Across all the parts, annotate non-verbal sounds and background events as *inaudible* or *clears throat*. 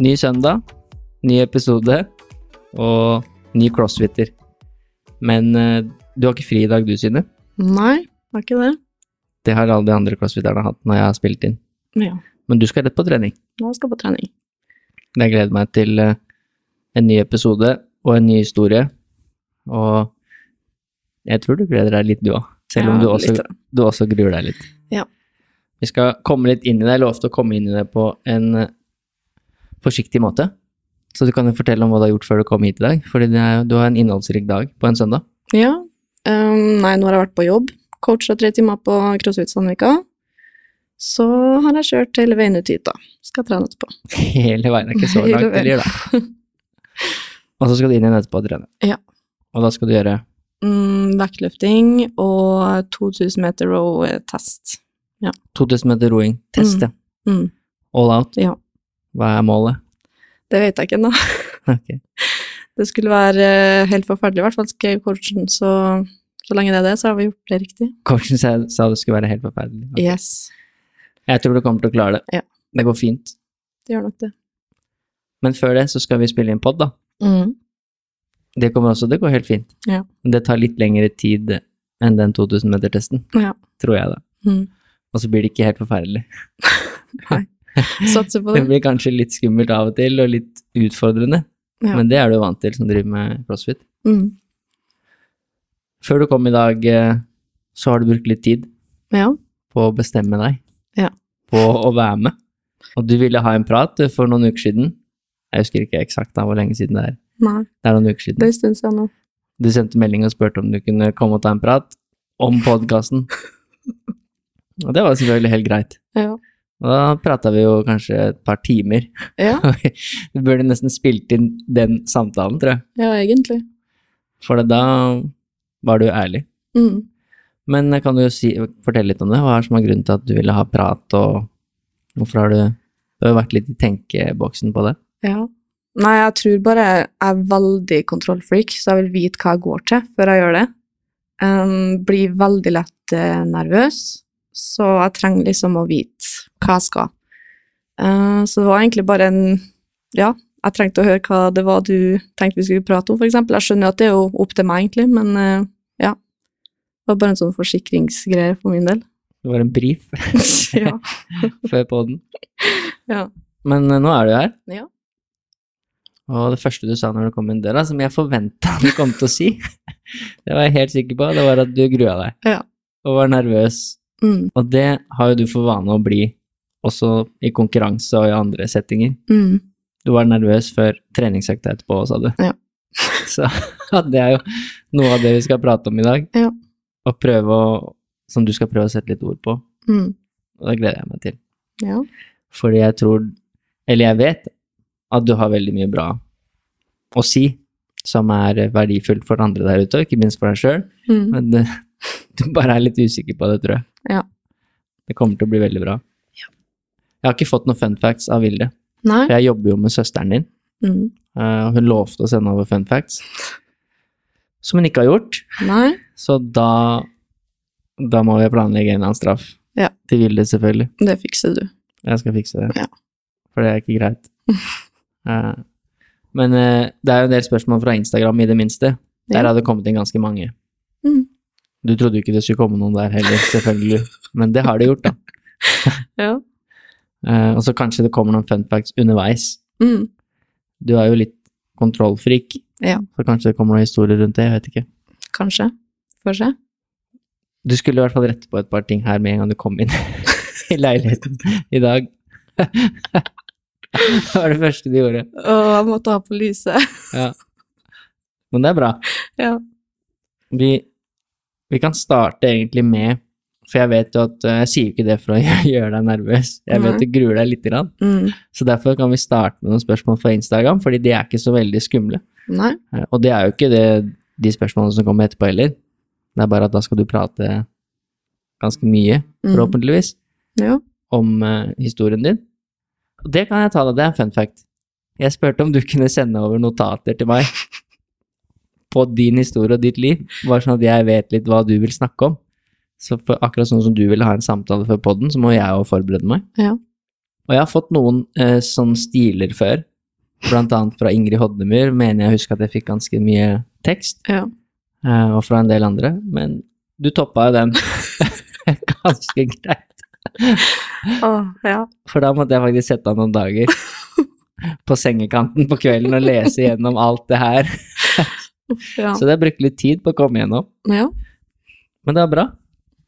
Ny søndag, ny episode og ny crossfitter. Men uh, du har ikke fri i dag, du, Synne? Nei, har ikke det. Det har alle de andre crossfitterne hatt når jeg har spilt inn. Ja, Men du skal rett på trening. nå skal jeg på trening. Jeg gleder meg til uh, en ny episode og en ny historie. Og jeg tror du gleder deg litt, du òg. Selv om Ja, du, også, du også gruer deg litt. Ja. Vi skal komme litt inn i det. Jeg lovte å komme inn i det på en eh, forsiktig måte. Så du kan jo fortelle om hva du har gjort før du kom hit i dag. Fordi er, du har en innholdsrik dag på en søndag. Ja. Um, nei, nå har jeg vært på jobb. Coacha tre timer på CrossFit Sandvika. Så har jeg kjørt hele veien ut hit, da. Skal trene etterpå. *laughs* Hele veien. Er ikke så langt, eller da. *laughs* Og så skal du inn igjen etterpå og trene. Ja. Og da skal du gjøre Mm, vektløfting og 2000 meter row-test. 2000 meter roing. Test, ja. Mm, All out. ja. Hva er målet? Det vet jeg ikke ennå. *laughs* Okay. Det skulle være eh, helt forferdelig, i hvert fall skrev coachen, så så lenge det er det, så har vi gjort det riktig. Coachen sa, sa det skulle være helt forferdelig. Okay. Yes, Jeg tror du kommer til å klare det. Ja. Det går fint. det gjør nok det. Men før det så skal vi spille inn pod, da. Mm. Det kommer også, det går helt fint. Ja. Det tar litt lengre tid enn den 2000 meter-testen, Ja. tror jeg da. Mm. Og så blir det ikke helt forferdelig. *laughs* *laughs* Satser på Det det. blir kanskje litt skummelt av og til, og litt utfordrende. Ja. Men det er du vant til som driver med crossfit. Mm. Før du kom i dag, eh, så har du brukt litt tid Ja. på å bestemme deg. Ja. På å være med. Og du ville ha en prat for noen uker siden. Jeg husker ikke eksakt da hvor lenge siden det er. Nei, Det er noen uker siden. det er en stund siden nå. Du sendte melding og spurte om du kunne komme og ta en prat om podkasten. *laughs* Og det var selvfølgelig helt greit. Ja. Da prata vi jo kanskje et par timer. Ja, *laughs* Vi burde nesten spilt inn den samtalen, tror jeg. ja egentlig. For da var du ærlig. Mm. Men kan du si, fortelle litt om det? Hva er som er grunnen til at du ville ha prat, og hvorfor har du Du har vært litt i tenkeboksen på det? Ja. Nei, jeg tror bare jeg er veldig kontrollfreak, så jeg vil vite hva jeg går til før jeg gjør det. Um, blir veldig lett uh, nervøs, så jeg trenger liksom å vite hva jeg skal. Eh, så det var egentlig bare en Ja, jeg trengte å høre hva det var du tenkte vi skulle prate om, eksempel. Jeg skjønner at det er jo opp til meg, egentlig, men eh, ja. Det var bare en sånn forsikringsgreie for min del. Det var en brief *laughs* ja. *laughs* før podden. Ja. Men eh, nå er du her. Ja. Og det første du sa når du kom inn døra, som jeg forventa du kom til å si, *laughs* det var jeg helt sikker på, det var at du grua deg. Ja. Og var nervøs. Mm. Og det har jo du for vane å bli, også i konkurranse og i andre settinger. Mm. Du var nervøs før treningsøkta etterpå, sa du. Ja. *laughs* Så det er jo noe av det vi skal prate om i dag. Ja. Og prøve å Som du skal prøve å sette litt ord på. Mm. Og det gleder jeg meg til. Ja. Fordi jeg tror, eller jeg vet, at du har veldig mye bra å si som er verdifullt for andre der ute, og ikke minst for deg sjøl. Mm. Men *laughs* du bare er litt usikker på det, tror jeg. Ja. Det kommer til å bli veldig bra. Jeg har ikke fått noen fun facts av Vilde. Nei. For jeg jobber jo med søsteren din, Mm. eh, og hun lovte å sende over fun facts. Som hun ikke har gjort. Nei. Så da, da må vi planlegge en eller annen straff. Ja. Til Vilde, selvfølgelig. Det fikser du. Jeg skal fikse det. Ja. For det er ikke greit. uh, *laughs* men uh, det er jo en del spørsmål fra Instagram, i det minste. Der Ja. har det kommet inn ganske mange. Mm. Du trodde jo ikke det skulle komme noen der heller, selvfølgelig. Men det har det gjort, da. *laughs* Ja. Eh, og så kanskje det kommer noen fun facts underveis. Mm. Du er jo litt kontrollfrik, Ja. så kanskje det kommer noen historier rundt det, jeg vet ikke. Kanskje. Får se. Du skulle i hvert fall rette på et par ting her med en gang du kom inn *laughs* i leiligheten i dag. *laughs* det var det første du gjorde. Å, jeg måtte ha på lyset. *laughs* Ja. Men det er bra. ja. Vi, vi kan starte egentlig med For jeg vet jo at eh, Jeg sier ikke det for å *laughs* gjøre deg nervøs. Jeg vet Nei. du gruer deg lite grann. Mm. Så derfor kan vi starte med noen spørsmål fra Instagram, fordi de er ikke så veldig skumle. Nei. Eh, Og det er jo ikke det, de spørsmålene som kommer etterpå heller. Det er bare at da skal du prate ganske mye, Mm. forhåpentligvis, Ja. om uh, historien din. Og det kan jeg ta deg, det er en fun fact. Jeg spurte om du kunne sende over notater til meg *laughs* på din historie og ditt liv, bare sånn at jeg vet litt hva du vil snakke om. Så for akkurat sånn som du ville ha en samtale før podden, så må jeg jo forberede meg. Ja. Og jeg har fått noen eh, sånn stiler før, blant annet fra Ingrid Hodnemyr, mener jeg husker at jeg fikk ganske mye tekst, Ja. eh, og fra en del andre, men du toppa jo den *laughs* ganske greit. oh, ja. For da måtte jeg faktisk sette av noen dager *laughs* på sengekanten på kvelden og lese gjennom alt det her. Ja. Så det har brukt litt tid på å komme gjennom, ja. men det var bra.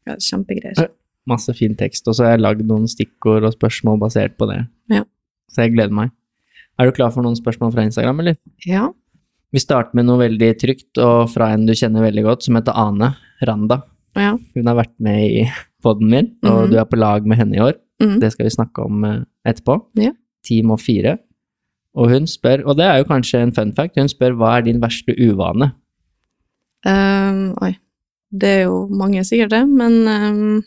Ja kjempegreier. Masse fin tekst, og så har jeg lagd noen stikkord og spørsmål basert på det. Ja. Så jeg gleder meg. Er du klar for noen spørsmål fra Instagram, eller? Ja. Vi starter med noe veldig trygt og fra en du kjenner veldig godt, som heter Ane Randa. Ja. Hun har vært med i poden min, og Mhm. du er på lag med henne i år. Mm. Det skal vi snakke om eh, etterpå. Ja. Team og fire. Og hun spør, og det er jo kanskje en fun fact, hun spør hva er din verste uvane? Um, oi. Det er jo mange sikkert det, men um,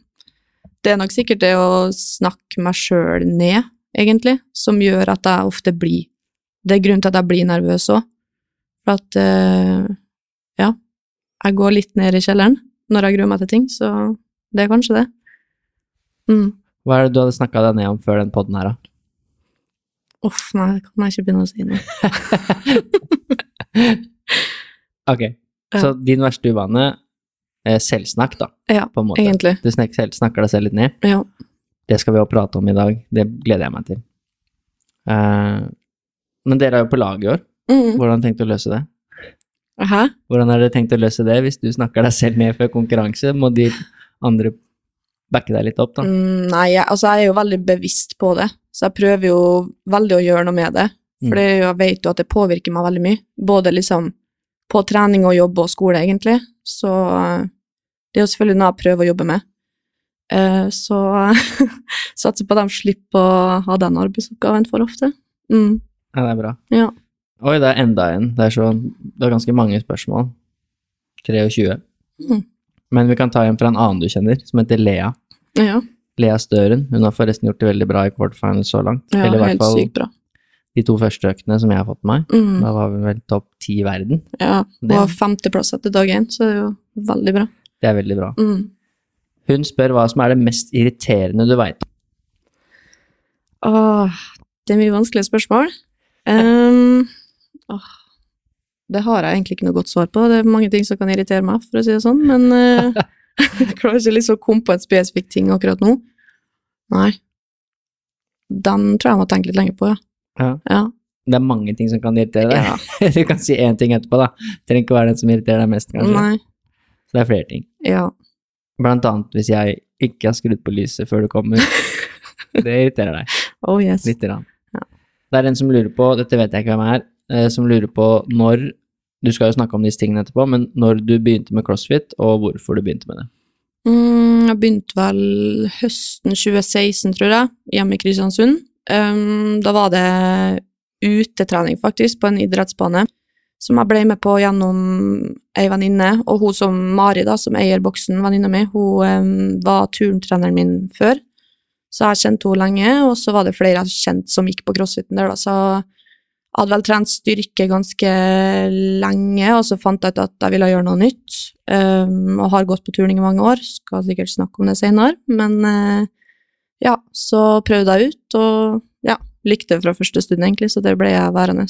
det er nok sikkert det å snakke meg sjøl ned, egentlig, som gjør at jeg ofte blir Det er grunnen til at jeg blir nervøs òg. For at uh, ja, jeg går litt ned i kjelleren når jeg gruer meg til ting, så det er kanskje det. Mm. Hva er det du hadde snakka deg ned om før den poden her, da? Uff, nei, det kan jeg ikke begynne å si nå. *laughs* Ok, Ja. så din verste uvane selvsnakk, da, Ja, på en måte. egentlig. Du snakker deg selv litt ned. Ja. Det skal vi jo prate om i dag. Det gleder jeg meg til. Uh, men dere er jo på lag i år. Mm. Hvordan tenkte du å løse det? Hæ? Hvordan har dere tenkt å løse det hvis du snakker deg selv ned før konkurranse? Må de andre backe deg litt opp, da? Mm, nei, jeg, altså jeg er jo veldig bevisst på det, så jeg prøver jo veldig å gjøre noe med det. For Mm. jeg vet jo at det påvirker meg veldig mye, både liksom på trening og jobb og skole, egentlig. Så eh, det er jo selvfølgelig noe jeg prøver å jobbe med. Eh, så *laughs* satser på at de slipper å ha den arbeidsoppgaven for ofte. Mm. Ja, det er bra. Ja. Oi, det er enda en. Det er, så, det er ganske mange spørsmål. 23. Mm. Men vi kan ta en fra en annen du kjenner, som heter Lea. Ja, Lea Støren. Hun har forresten gjort det veldig bra i quarterfinals så langt. ja Eller i hvert helt fall sykt bra. De to første øktene som jeg har fått med meg. Mm. Da var vi vel topp ti i verden. Ja, og femteplass etter dag én, så det er jo veldig bra. Det er veldig bra. Mm. Hun spør hva som er det mest irriterende du veit. Åh, det er mye vanskelige spørsmål. Um, åh, det har jeg egentlig ikke noe godt svar på. Det er mange ting som kan irritere meg, for å si det sånn, men uh, *laughs* jeg klarer ikke liksom å komme på en spesifikk ting akkurat nå. Nei. Den tror jeg jeg må tenke litt lenger på, ja. Ja. Ja. Det er mange ting som kan irritere deg. ja. *laughs* Du kan si én ting etterpå, da. Trenger ikke være den som irriterer deg mest, kanskje. Nei. Så det er flere ting. Ja. Blant annet hvis jeg ikke har skrudd på lyset før du kommer. *laughs* Det irriterer deg Oh yes. lite grann. Ja. Det er en som lurer på, dette vet jeg ikke hvem er, eh, som lurer på når Du skal jo snakke om disse tingene etterpå, men når du begynte med crossfit, og hvorfor du begynte med det. Mm, jeg begynte vel høsten 2016, tror jeg, hjemme i Kristiansund. Um, da var det utetrening, faktisk, på en idrettsbane, som jeg ble med på gjennom ei venninne, og hun som Mari, da, som eier boksen, venninna mi, hun um, var turntreneren min før, så jeg kjente henne lenge, og så var det flere jeg kjente som gikk på crossfiten der, da, så jeg hadde vel trent styrke ganske lenge, og så fant jeg ut at jeg ville gjøre noe nytt, um, og har gått på turning i mange år, skal sikkert snakke om det senere, men eh, ja, så prøvde jeg ut, og ja, likte det fra første stund egentlig, så det ble jeg værende.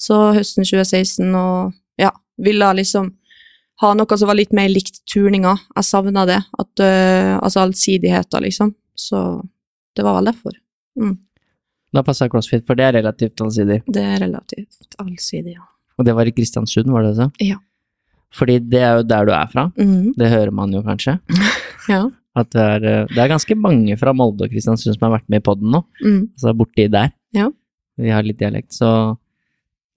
Så høsten 2016, og ja, ville liksom ha noe som var litt mer likt turninga. Jeg savna det, at, uh, altså allsidigheta, liksom. Så det var vel derfor. Mm. Da passa crossfit, for det er relativt allsidig. Det er relativt allsidig, ja. Og det var i Kristiansund, var det det? Ja. Fordi det er jo der du er fra. Mm. Det hører man jo kanskje. *laughs* Ja. At det er, eh, det er ganske mange fra Molde og Kristiansund som har vært med i poden nå. Mm. Altså borti der. Ja. Vi har litt dialekt, så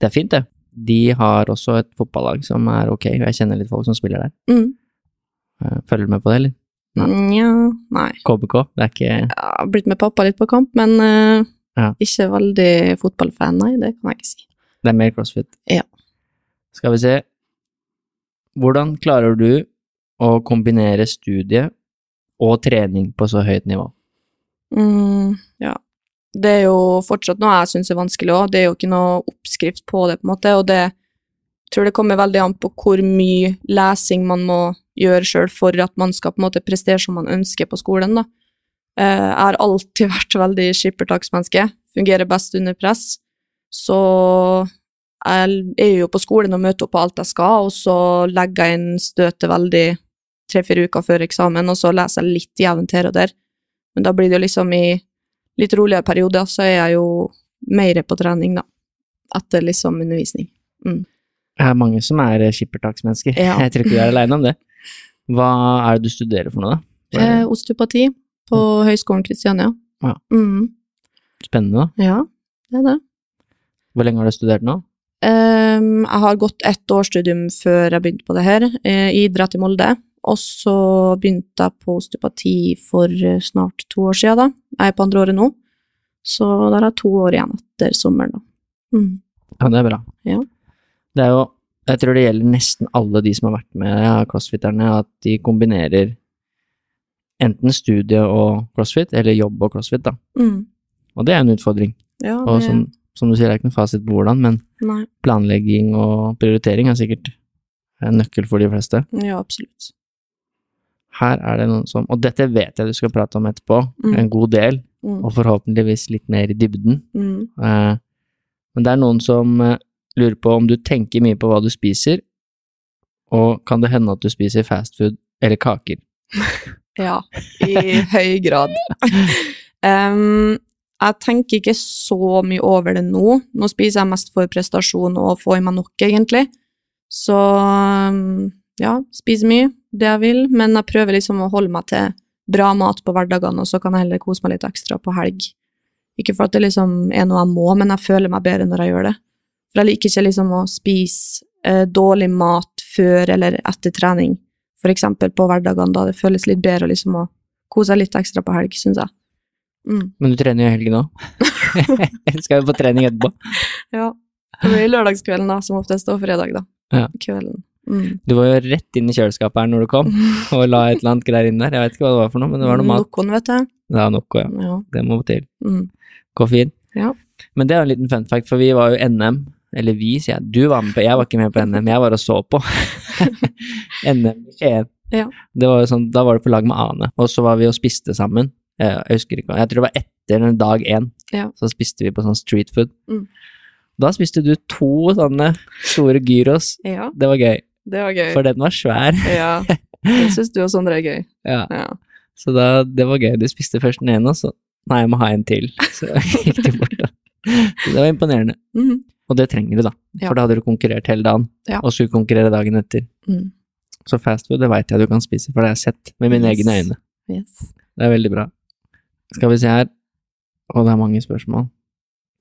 det er fint, det. De har også et fotballag som er ok, og jeg kjenner litt folk som spiller der. Mm. Eh, Følger du med på det, eller? Nja, nei. KBK? Det er ikke Jeg har blitt med pappa litt på kamp, men uh, Ja. ikke veldig fotballfan, nei, det kan jeg ikke si. Det er mer crossfit. Ja. Skal vi se. Hvordan klarer du å kombinere studie og trening på så høyt nivå? Mm, ja. Det er jo fortsatt noe jeg syns er vanskelig òg. Det er jo ikke noe oppskrift på det, på en måte, og det jeg tror det kommer veldig an på hvor mye lesing man må gjøre sjøl for at man skal på en måte prestere som man ønsker på skolen, da. Eh, Jeg har alltid *laughs* vært veldig skippertaksmenneske, fungerer best under press, så jeg er jo på skolen og møter opp på alt jeg skal, og så legger jeg inn støtet veldig tre-fire uker før eksamen, og så leser jeg litt jevnt her og der. Men da blir det jo liksom i litt roligere perioder, så er jeg jo mer på trening, da. Etter liksom undervisning. Det er mange som er skippertaksmennesker. Ja. Jeg tror ikke du er aleine om det. Hva er det du studerer for noe, da? Eh, osteopati på Høgskolen Kristiania. Ja. Mm, Spennende, da. ja, det er det. Hvor lenge har du studert nå? Um, jeg har gått ett årsstudium før jeg begynte på det her, eh, i idrett i Molde. Og så begynte jeg på osteopati for eh, snart to år siden, da. Jeg er på andre året nå. Så der har jeg to år igjen etter sommeren, da. Mm. Ja, det er bra. Ja. Det er jo Jeg tror det gjelder nesten alle de som har vært med ja, crossfitterne, at de kombinerer enten studie og crossfit, eller jobb og crossfit, da. Mm. Og det er en utfordring. Ja, Og som, som du sier, det er ikke noen fasit på hvordan, men Nei. planlegging og prioritering er sikkert en nøkkel for de fleste. Ja, absolutt. Her er det noen som Og dette vet jeg du skal prate om etterpå, Mm. en god del, Mm. og forhåpentligvis litt mer i dybden. Mm. Eh, Men det er noen som eh, lurer på om du tenker mye på hva du spiser, og kan det hende at du spiser fastfood eller kaker? *laughs* Ja, i høy grad. *laughs* um, jeg tenker ikke så mye over det nå. Nå spiser jeg mest for prestasjon og få i meg nok, egentlig. Så ja, spiser mye, det jeg vil, men jeg prøver liksom å holde meg til bra mat på hverdagene, og så kan jeg heller kose meg litt ekstra på helg. Ikke for at det liksom er noe jeg må, men jeg føler meg bedre når jeg gjør det. For jeg liker ikke liksom å spise eh, dårlig mat før eller etter trening, for eksempel på hverdagene, da det føles litt bedre liksom å kose seg litt ekstra på helg, syns jeg. Mm. Men du trener jo i helgen òg. *laughs* Skal jo på trening etterpå. Ja. Det blir lørdagskvelden, da, som oftest, og fredag, da. Ja. Kvelden. Mm. Du var jo rett inn i kjøleskapet her når du kom, *laughs* og la et eller annet greier inn der. Jeg vet ikke hva det var for noe, men det var noe mat. Noen, vet du. Ja, Noko, ja. Ja. Det må til. Mm. Koffein. Ja. Men det er en liten fun fact, for vi var jo NM, eller vi, sier jeg. Du var med på, jeg var ikke med på NM, jeg var og så på. *laughs* NM i Skien. Ja. Det var jo sånn, da var det på lag med Ane, og så var vi og spiste sammen. Jeg, jeg husker ikke, jeg tror det var etter dag én, Ja. så spiste vi på sånn street food. Mm. Da spiste du to sånne store gyros. ja, Det var gøy, det var gøy. for den var svær. *laughs* Ja. Det syns du og Sondre er gøy. *laughs* Ja. Ja. Så da, det var gøy. Du spiste først den ene, og så Nei, jeg må ha en til. Så *laughs* gikk du bort, da. Så det var imponerende. Mm. Og det trenger du, da. Ja. For da hadde du konkurrert hele dagen, Ja. og skulle konkurrere dagen etter. Mm. Så fastfood, det veit jeg du kan spise, for det har jeg sett med mine Yes. egne øyne. Yes. Det er veldig bra. Skal vi se her. Å, det er mange spørsmål.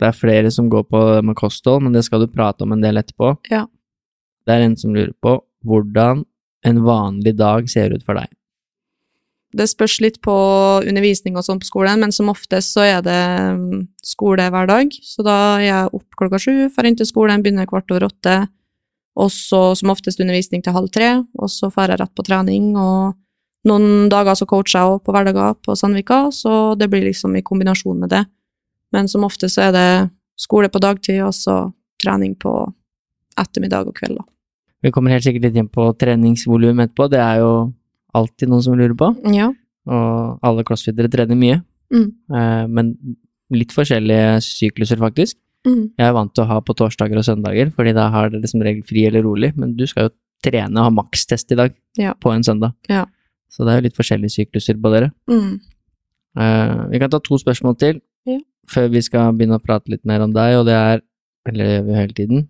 Det er flere som går på med kosthold, men det skal du prate om en del etterpå. Ja. Det er en som lurer på hvordan en vanlig dag ser ut for deg. Det spørs litt på undervisning og sånn på skolen, men som oftest så er det mm, skole hver dag. Så da er jeg opp klokka sju, drar inn til skolen, begynner kvart over åtte. Og så som oftest undervisning til halv tre, og så drar jeg rett på trening. Og noen dager så coacher jeg også på hverdager på Sandvika, så det blir liksom i kombinasjon med det. Men som oftest så er det skole på dagtid, og så trening på ettermiddag og kveld, da. Vi kommer helt sikkert litt inn på treningsvolum etterpå, det er jo alltid noen som lurer på. Ja. Og alle crossfittere trener mye, Mm. eh, men litt forskjellige sykluser, faktisk. Mm. Jeg er vant til å ha på torsdager og søndager, fordi da har dere som regel fri eller rolig, men du skal jo trene og ha makstest i dag Ja. på en søndag. Ja. Så det er jo litt forskjellige sykluser på dere. Mm. Eh, vi kan ta to spørsmål til Ja. før vi skal begynne å prate litt mer om deg, og det er Eller det gjør vi hele tiden.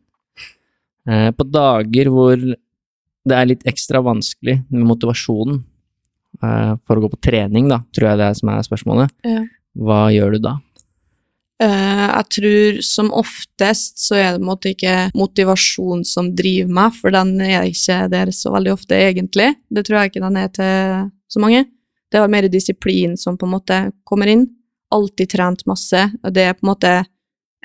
Eh, på dager hvor det er litt ekstra vanskelig med motivasjonen eh, for å gå på trening, da, tror jeg det er som er spørsmålet, Ja. hva gjør du da? Eh, jeg tror som oftest så er det på en måte ikke motivasjon som driver meg, for den er ikke der så veldig ofte, egentlig. Det tror jeg ikke den er til så mange. Det er mer disiplin som på en måte kommer inn. Alltid trent masse. og Det er på en måte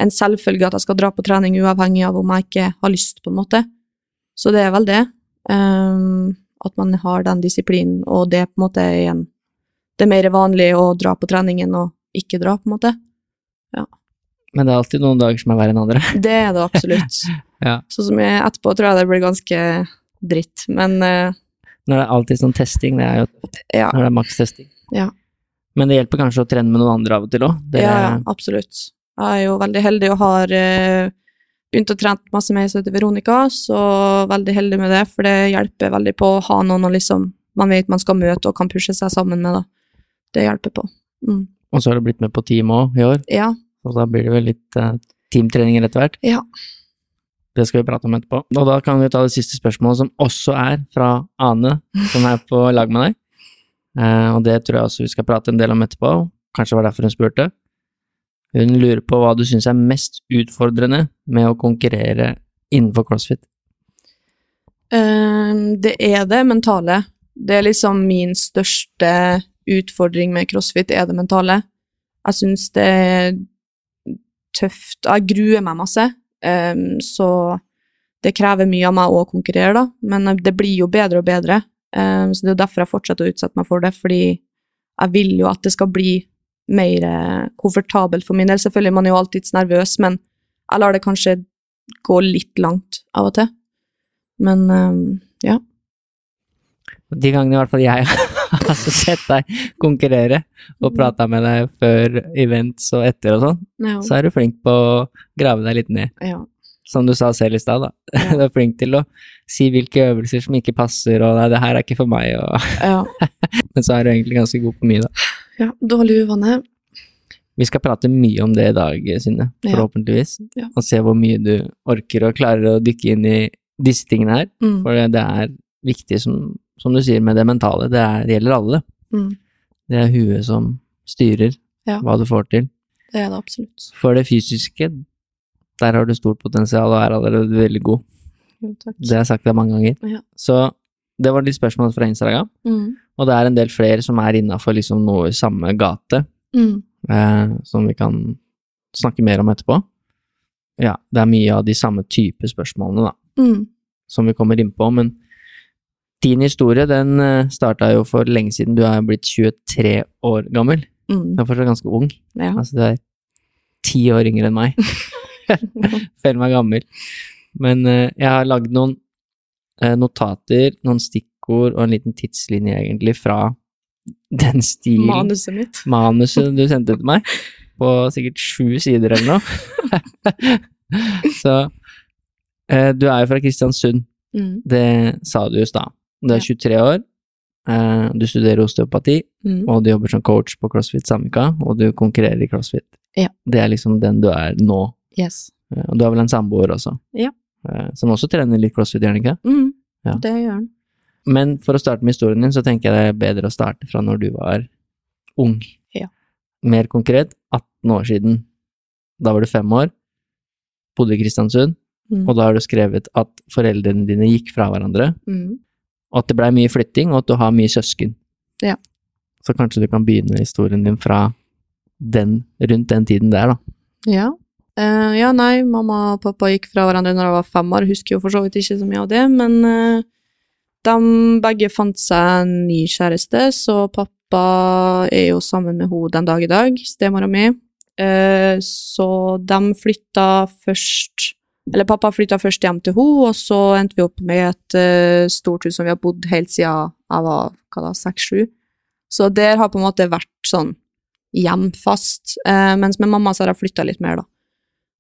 en selvfølge at jeg skal dra på trening uavhengig av om jeg ikke har lyst, på en måte. Så det er vel det. Um, at man har den disiplinen, og det er på en måte igjen Det er mer vanlig å dra på trening enn å ikke dra, på en måte. Men det er alltid noen dager som er verre enn andre. *laughs* Det er det absolutt. *laughs* Ja. Sånn som jeg etterpå tror jeg det blir ganske dritt, men uh, Når det er alltid sånn testing, det er jo ja. når det er makstesting. Ja. Men det hjelper kanskje å trene med noen andre av og til òg. Ja, ja, absolutt. Jeg er jo veldig heldig og har eh, begynt å trene masse med som til Veronica, så veldig heldig med det, for det hjelper veldig på å ha noen liksom man vet man skal møte og kan pushe seg sammen med, da. Det hjelper på. Mm. Og så har du blitt med på team òg i år, Ja. og da blir det vel litt uh, teamtreninger etter hvert. Ja. Det skal vi prate om etterpå. Og da kan vi ta det siste spørsmålet, som også er fra Ane, som er på lag med deg. Uh, og det tror jeg også vi skal prate en del om etterpå. Kanskje det var derfor hun spurte. Hun lurer på hva du syns er mest utfordrende med å konkurrere innenfor crossfit. Ehm, det er det mentale. Det er liksom min største utfordring med crossfit, er det mentale. Jeg syns det er tøft. Jeg gruer meg masse, ehm, så det krever mye av meg å konkurrere, da. Men det blir jo bedre og bedre. Ehm, så det er derfor jeg fortsetter å utsette meg for det, fordi jeg vil jo at det skal bli mer komfortabel komfortabelt for min del. Selvfølgelig, man er jo alltids nervøs, men jeg lar det kanskje gå litt langt av og til. Men ehm, ja. De gangene i hvert fall jeg *laughs* har sett deg konkurrere og Mhm. prata med deg før events og etter og sånn, Ja. så er du flink på å grave deg litt ned. ja. Som du sa selv i stad, da. *laughs* Ja. Du er flink til å si hvilke øvelser som ikke passer, og nei, det her er ikke for meg, og ja. *laughs* Men så er du egentlig ganske god på mye, da. Ja. Dårlig uvane. Vi skal prate mye om det i dag, Synne, Ja. forhåpentligvis. Ja. Og se hvor mye du orker og klarer å dykke inn i disse tingene her. Mm. For det er viktig, som, som du sier, med det mentale. Det, er, det gjelder alle. Mm. Det er huet som styrer Ja. hva du får til. Det er det absolutt. For det fysiske, der har du stort potensial og er allerede veldig god. Jo. Det har jeg sagt deg mange ganger. Ja. Så det var litt spørsmål fra Instagram, Mm. Og det er en del flere som er innafor liksom noe i samme gate, Mm. eh, som vi kan snakke mer om etterpå. Ja, det er mye av de samme type spørsmålene, da, Mm. som vi kommer inn på, men din historie, den eh, starta jo for lenge siden. Du er blitt 23 år gammel. Mm. Du er fortsatt ganske ung. Ja. Altså, du er ti år yngre enn meg. *laughs* Føler meg gammel. Men eh, jeg har lagd noen eh, notater, noen stikkord og en liten tidslinje, egentlig, fra den stilen Manuset mitt. manuset du sendte til meg, på sikkert sju sider eller noe. *laughs* Så eh, du er jo fra Kristiansund, Mm. det sa du i stad. Du er 23 år, eh, du studerer osteopati, Mm. og du jobber som coach på CrossFit Samika, og du konkurrerer i CrossFit. Ja. Det er liksom den du er nå. Yes. Eh, Og du har vel en samboer også, Ja. eh, som også trener litt CrossFit, gjør han ikke? Mm. Ja. Det gjør den. Men for å starte med historien din, så tenker jeg det er bedre å starte fra når du var ung. Ja. Mer konkret, 18 år siden. Da var du fem år, bodde i Kristiansund, Mm. og da har du skrevet at foreldrene dine gikk fra hverandre, Mm. og at det blei mye flytting, og at du har mye søsken. Ja. Så kanskje du kan begynne historien din fra den, rundt den tiden der, da. Ja. Uh, ja, nei, mamma og pappa gikk fra hverandre når jeg var fem år. Husker jo for så vidt ikke så mye av det, men eh, de begge fant seg en ny kjæreste, så pappa er jo sammen med henne den dag i dag, stemora mi. Eh, så de flytta først Eller pappa flytta først hjem til henne, og så endte vi opp med et eh, stort hus som vi har bodd helt siden jeg var hva da, seks-sju. Så der har på en måte vært sånn hjem fast, eh, mens med mamma så har jeg flytta litt mer, da.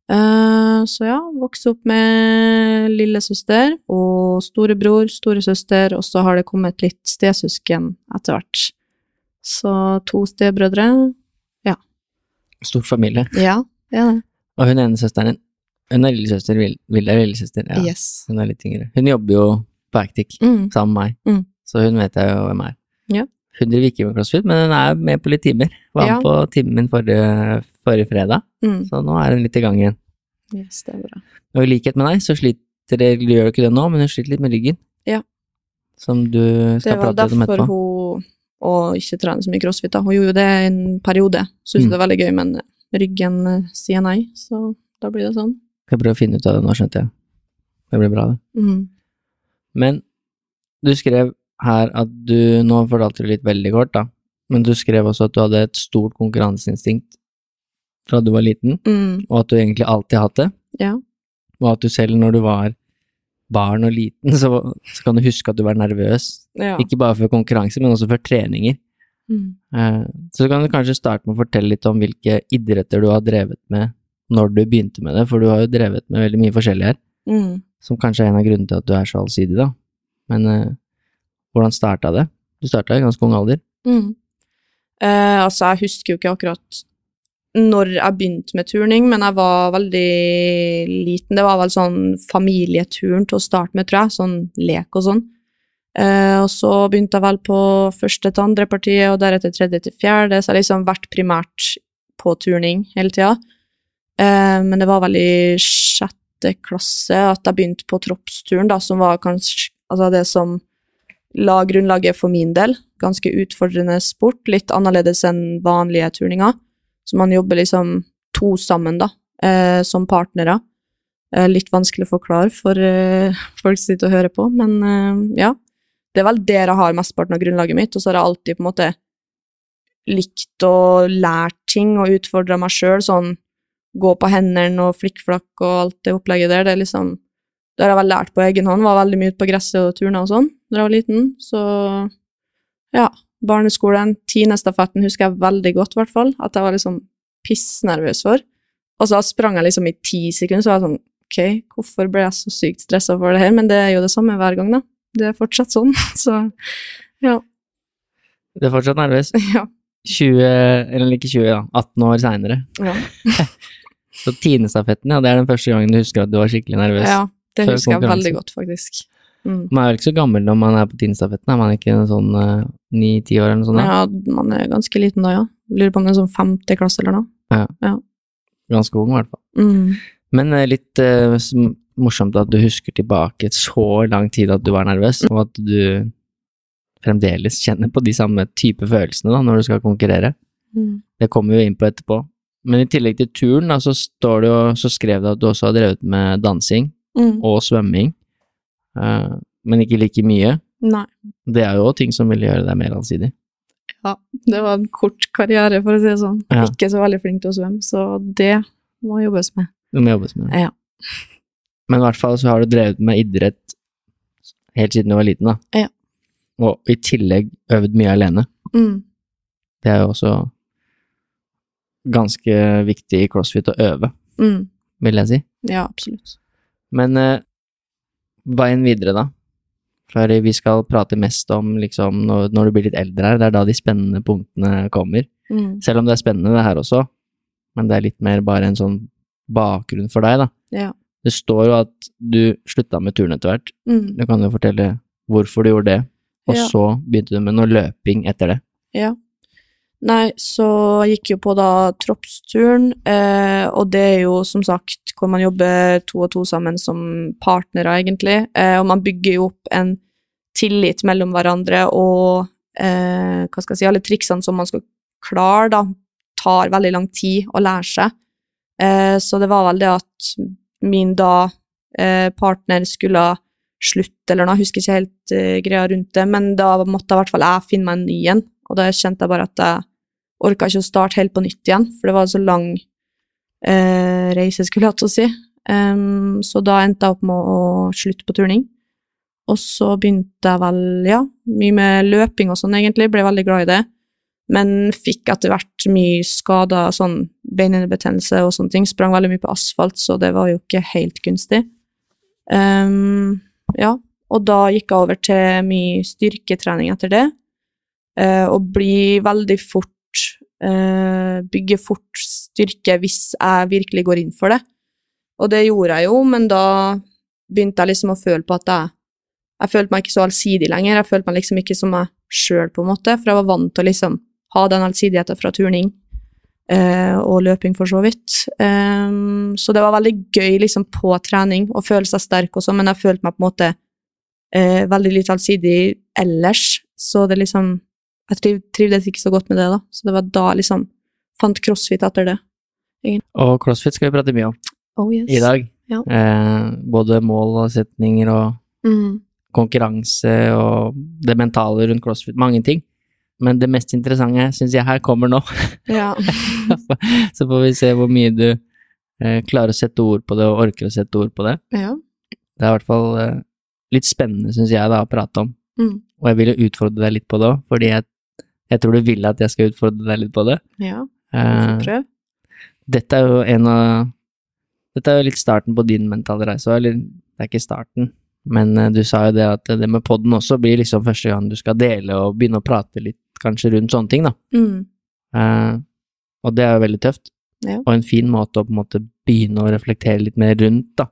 Eh, så ja, vokste opp med lillesøster og storebror, storesøster, og så har det kommet litt stesøsken etter hvert. Så to stebrødre. Ja. Stor familie. Ja, det er det. Og hun ene søsteren din, hun er lillesøster, Vilde er lillesøster, ja. Yes. Hun er litt yngre. Hun jobber jo på Actic Mm. sammen med meg, Mm. så hun vet jeg jo hvem er. Ja. Hun driver ikke med crossfit, men hun er med på litt timer. Var Ja. med på timen min forrige, forrige fredag, Mm. så nå er hun litt i gang igjen. Yes, det er bra. Og i likhet med deg, så sliter det, du gjør ikke det nå, men hun sliter litt med ryggen. Ja. Som du skal prate om etterpå. Det var derfor hun og ikke trene så mye crossfit. da. Hun gjorde jo det en periode. Syntes Mm. det var veldig gøy, men ryggen eh, sier nei, så da blir det sånn. Skal prøve å finne ut av det nå, skjønte jeg. Det blir bra, det. Mm. Men du skrev her at du Nå fortalte du litt veldig kort, da. Men du skrev også at du hadde et stort konkurranseinstinkt fra du var liten, Mm, og at du egentlig alltid har hatt det. ja. Og at du selv, når du var barn og liten, så, så kan du huske at du var nervøs. ja. Ikke bare for konkurranse, men også for treninger. Mm. Eh, Så kan du kanskje starte med å fortelle litt om hvilke idretter du har drevet med når du begynte med det, for du har jo drevet med veldig mye forskjellig her, Mm. som kanskje er en av grunnene til at du er så allsidig, da. Men eh, hvordan starta det? Du starta i ganske ung alder. Mm. Eh, altså, jeg husker jo ikke akkurat når jeg begynte med turning, men jeg var veldig liten. Det var vel sånn familieturen til å starte med, tror jeg. Sånn lek og sånn. Eh, og så begynte jeg vel på første til andre partiet, og deretter tredje til fjerde, så jeg har liksom vært primært på turning hele tida. Eh, men det var vel i sjette klasse at jeg begynte på troppsturen, da, som var kanskje altså det som la grunnlaget for min del. Ganske utfordrende sport, litt annerledes enn vanlige turninger. Så man jobber liksom to sammen, da, eh, som partnere. Eh, litt vanskelig å forklare for eh, folk som sitter og hører på, men eh, ja. Det er vel der jeg har mesteparten av grunnlaget mitt, og så har jeg alltid på en måte likt å lære ting og utfordre meg sjøl, sånn gå på hendene og flikkflakk og alt det opplegget der, det er liksom Det har jeg vel lært på egen hånd, var veldig mye ute på gresset og turna og sånn da jeg var liten, så ja. Barneskolen, tiendestafetten husker jeg veldig godt, i hvert fall, at jeg var liksom pissnervøs for. Og så sprang jeg liksom i ti sekunder, så var jeg sånn ok, hvorfor ble jeg så sykt stressa for det her? Men det er jo det samme hver gang, da. Det er fortsatt sånn, *laughs* så ja. Du er fortsatt nervøs. *laughs* Ja. 20, eller ikke 20, da, 18 år seinere. ja. *laughs* Så tiendestafetten, ja, det er den første gangen du husker at du var skikkelig nervøs. ja det husker jeg veldig godt, faktisk. Mm. Man er vel ikke så gammel når man er på Tinnstafetten, er man ikke en sånn ni-ti år eller noe sånt? da? Ja, man er ganske liten da, ja. Lurer på om det er sånn femte klasse eller noe. Ja, Ganske ung, i hvert fall. Mm. Men uh, litt uh, morsomt at du husker tilbake så lang tid at du var nervøs, og at du fremdeles kjenner på de samme type følelsene da, når du skal konkurrere. Mm. Det kommer vi jo inn på etterpå. Men i tillegg til turen, da, så, står det jo, så skrev du at du også har drevet med dansing Mm. og svømming, eh, men ikke like mye. Nei. Det er jo ting som vil gjøre deg mer allsidig. Ja, det var en kort karriere, for å si det sånn. Ja. Ikke så veldig flink til å svømme, så det må jobbes med. Det må jobbes med. Ja. Men i hvert fall så har du drevet med idrett helt siden du var liten, da. Ja. Og i tillegg øvd mye alene. Mm. Det er jo også ganske viktig i crossfit å øve, Mm. vil jeg si. Ja, absolutt. Men eh, veien videre, da? For vi skal prate mest om liksom når, når du blir litt eldre her, det er da de spennende punktene kommer. Mm. Selv om det er spennende det her også, men det er litt mer bare en sånn bakgrunn for deg, da. Ja. Det står jo at du slutta med turn etter hvert. Mm. Du kan jo fortelle hvorfor du gjorde det, og Ja. så begynte du med noe løping etter det. Ja. Nei, så gikk jo på da troppsturen, eh, og det er jo som sagt hvor man jobber to og to sammen som partnere, egentlig, eh, og man bygger jo opp en tillit mellom hverandre, og eh, hva skal jeg si, alle triksene som man skal klare, da, tar veldig lang tid å lære seg. Eh, så det var vel det at min da eh, partner skulle slutte, eller noe, jeg husker ikke helt eh, greia rundt det, men da måtte i hvert fall jeg finne meg en ny en, og da kjente jeg bare at jeg orka ikke å starte helt på nytt igjen, for det var en så lang eh, reise, skulle jeg hatt å si. Um, så da endte jeg opp med å slutte på turning. Og så begynte jeg vel, ja, mye med løping og sånn, egentlig, ble veldig glad i det. Men fikk etter hvert mye skader, sånn beinhinnebetennelse og sånne ting. Sprang veldig mye på asfalt, så det var jo ikke helt gunstig. Um, ja, og da gikk jeg over til mye styrketrening etter det og bli veldig fort eh, Bygge fort styrke hvis jeg virkelig går inn for det. Og det gjorde jeg jo, men da begynte jeg liksom å føle på at jeg Jeg følte meg ikke så allsidig lenger. Jeg følte meg liksom ikke som meg sjøl, på en måte, for jeg var vant til å liksom ha den allsidigheten fra turning. eh, og løping, for så vidt. Em, så det var veldig gøy liksom på trening å føle seg sterk og sånn, men jeg følte meg på en måte eh, veldig litt allsidig ellers. Så det liksom jeg triv, trivdes ikke så godt med det, da. Så det var da liksom fant crossfit etter det. Og crossfit skal vi prate mye om Oh yes. i dag. Ja. Eh, både mål og setninger og Mm. konkurranse og det mentale rundt crossfit. Mange ting. Men det mest interessante syns jeg her kommer nå. Ja. *laughs* Så får vi se hvor mye du eh, klarer å sette ord på det, og orker å sette ord på det. ja. Det er i hvert fall eh, litt spennende, syns jeg, da, å prate om. Mm. Og jeg vil jo utfordre deg litt på det òg, fordi jeg, jeg tror du vil at jeg skal utfordre deg litt på det. ja. Eh, Prøv. dette er jo en av Dette er jo litt starten på din mentale reise eller det er ikke starten, men eh, du sa jo det at det med podden også blir liksom første gang du skal dele og begynne å prate litt kanskje rundt sånne ting, da. Mm. Uh, og det er jo veldig tøft, Ja. og en fin måte å på en måte begynne å reflektere litt mer rundt, da.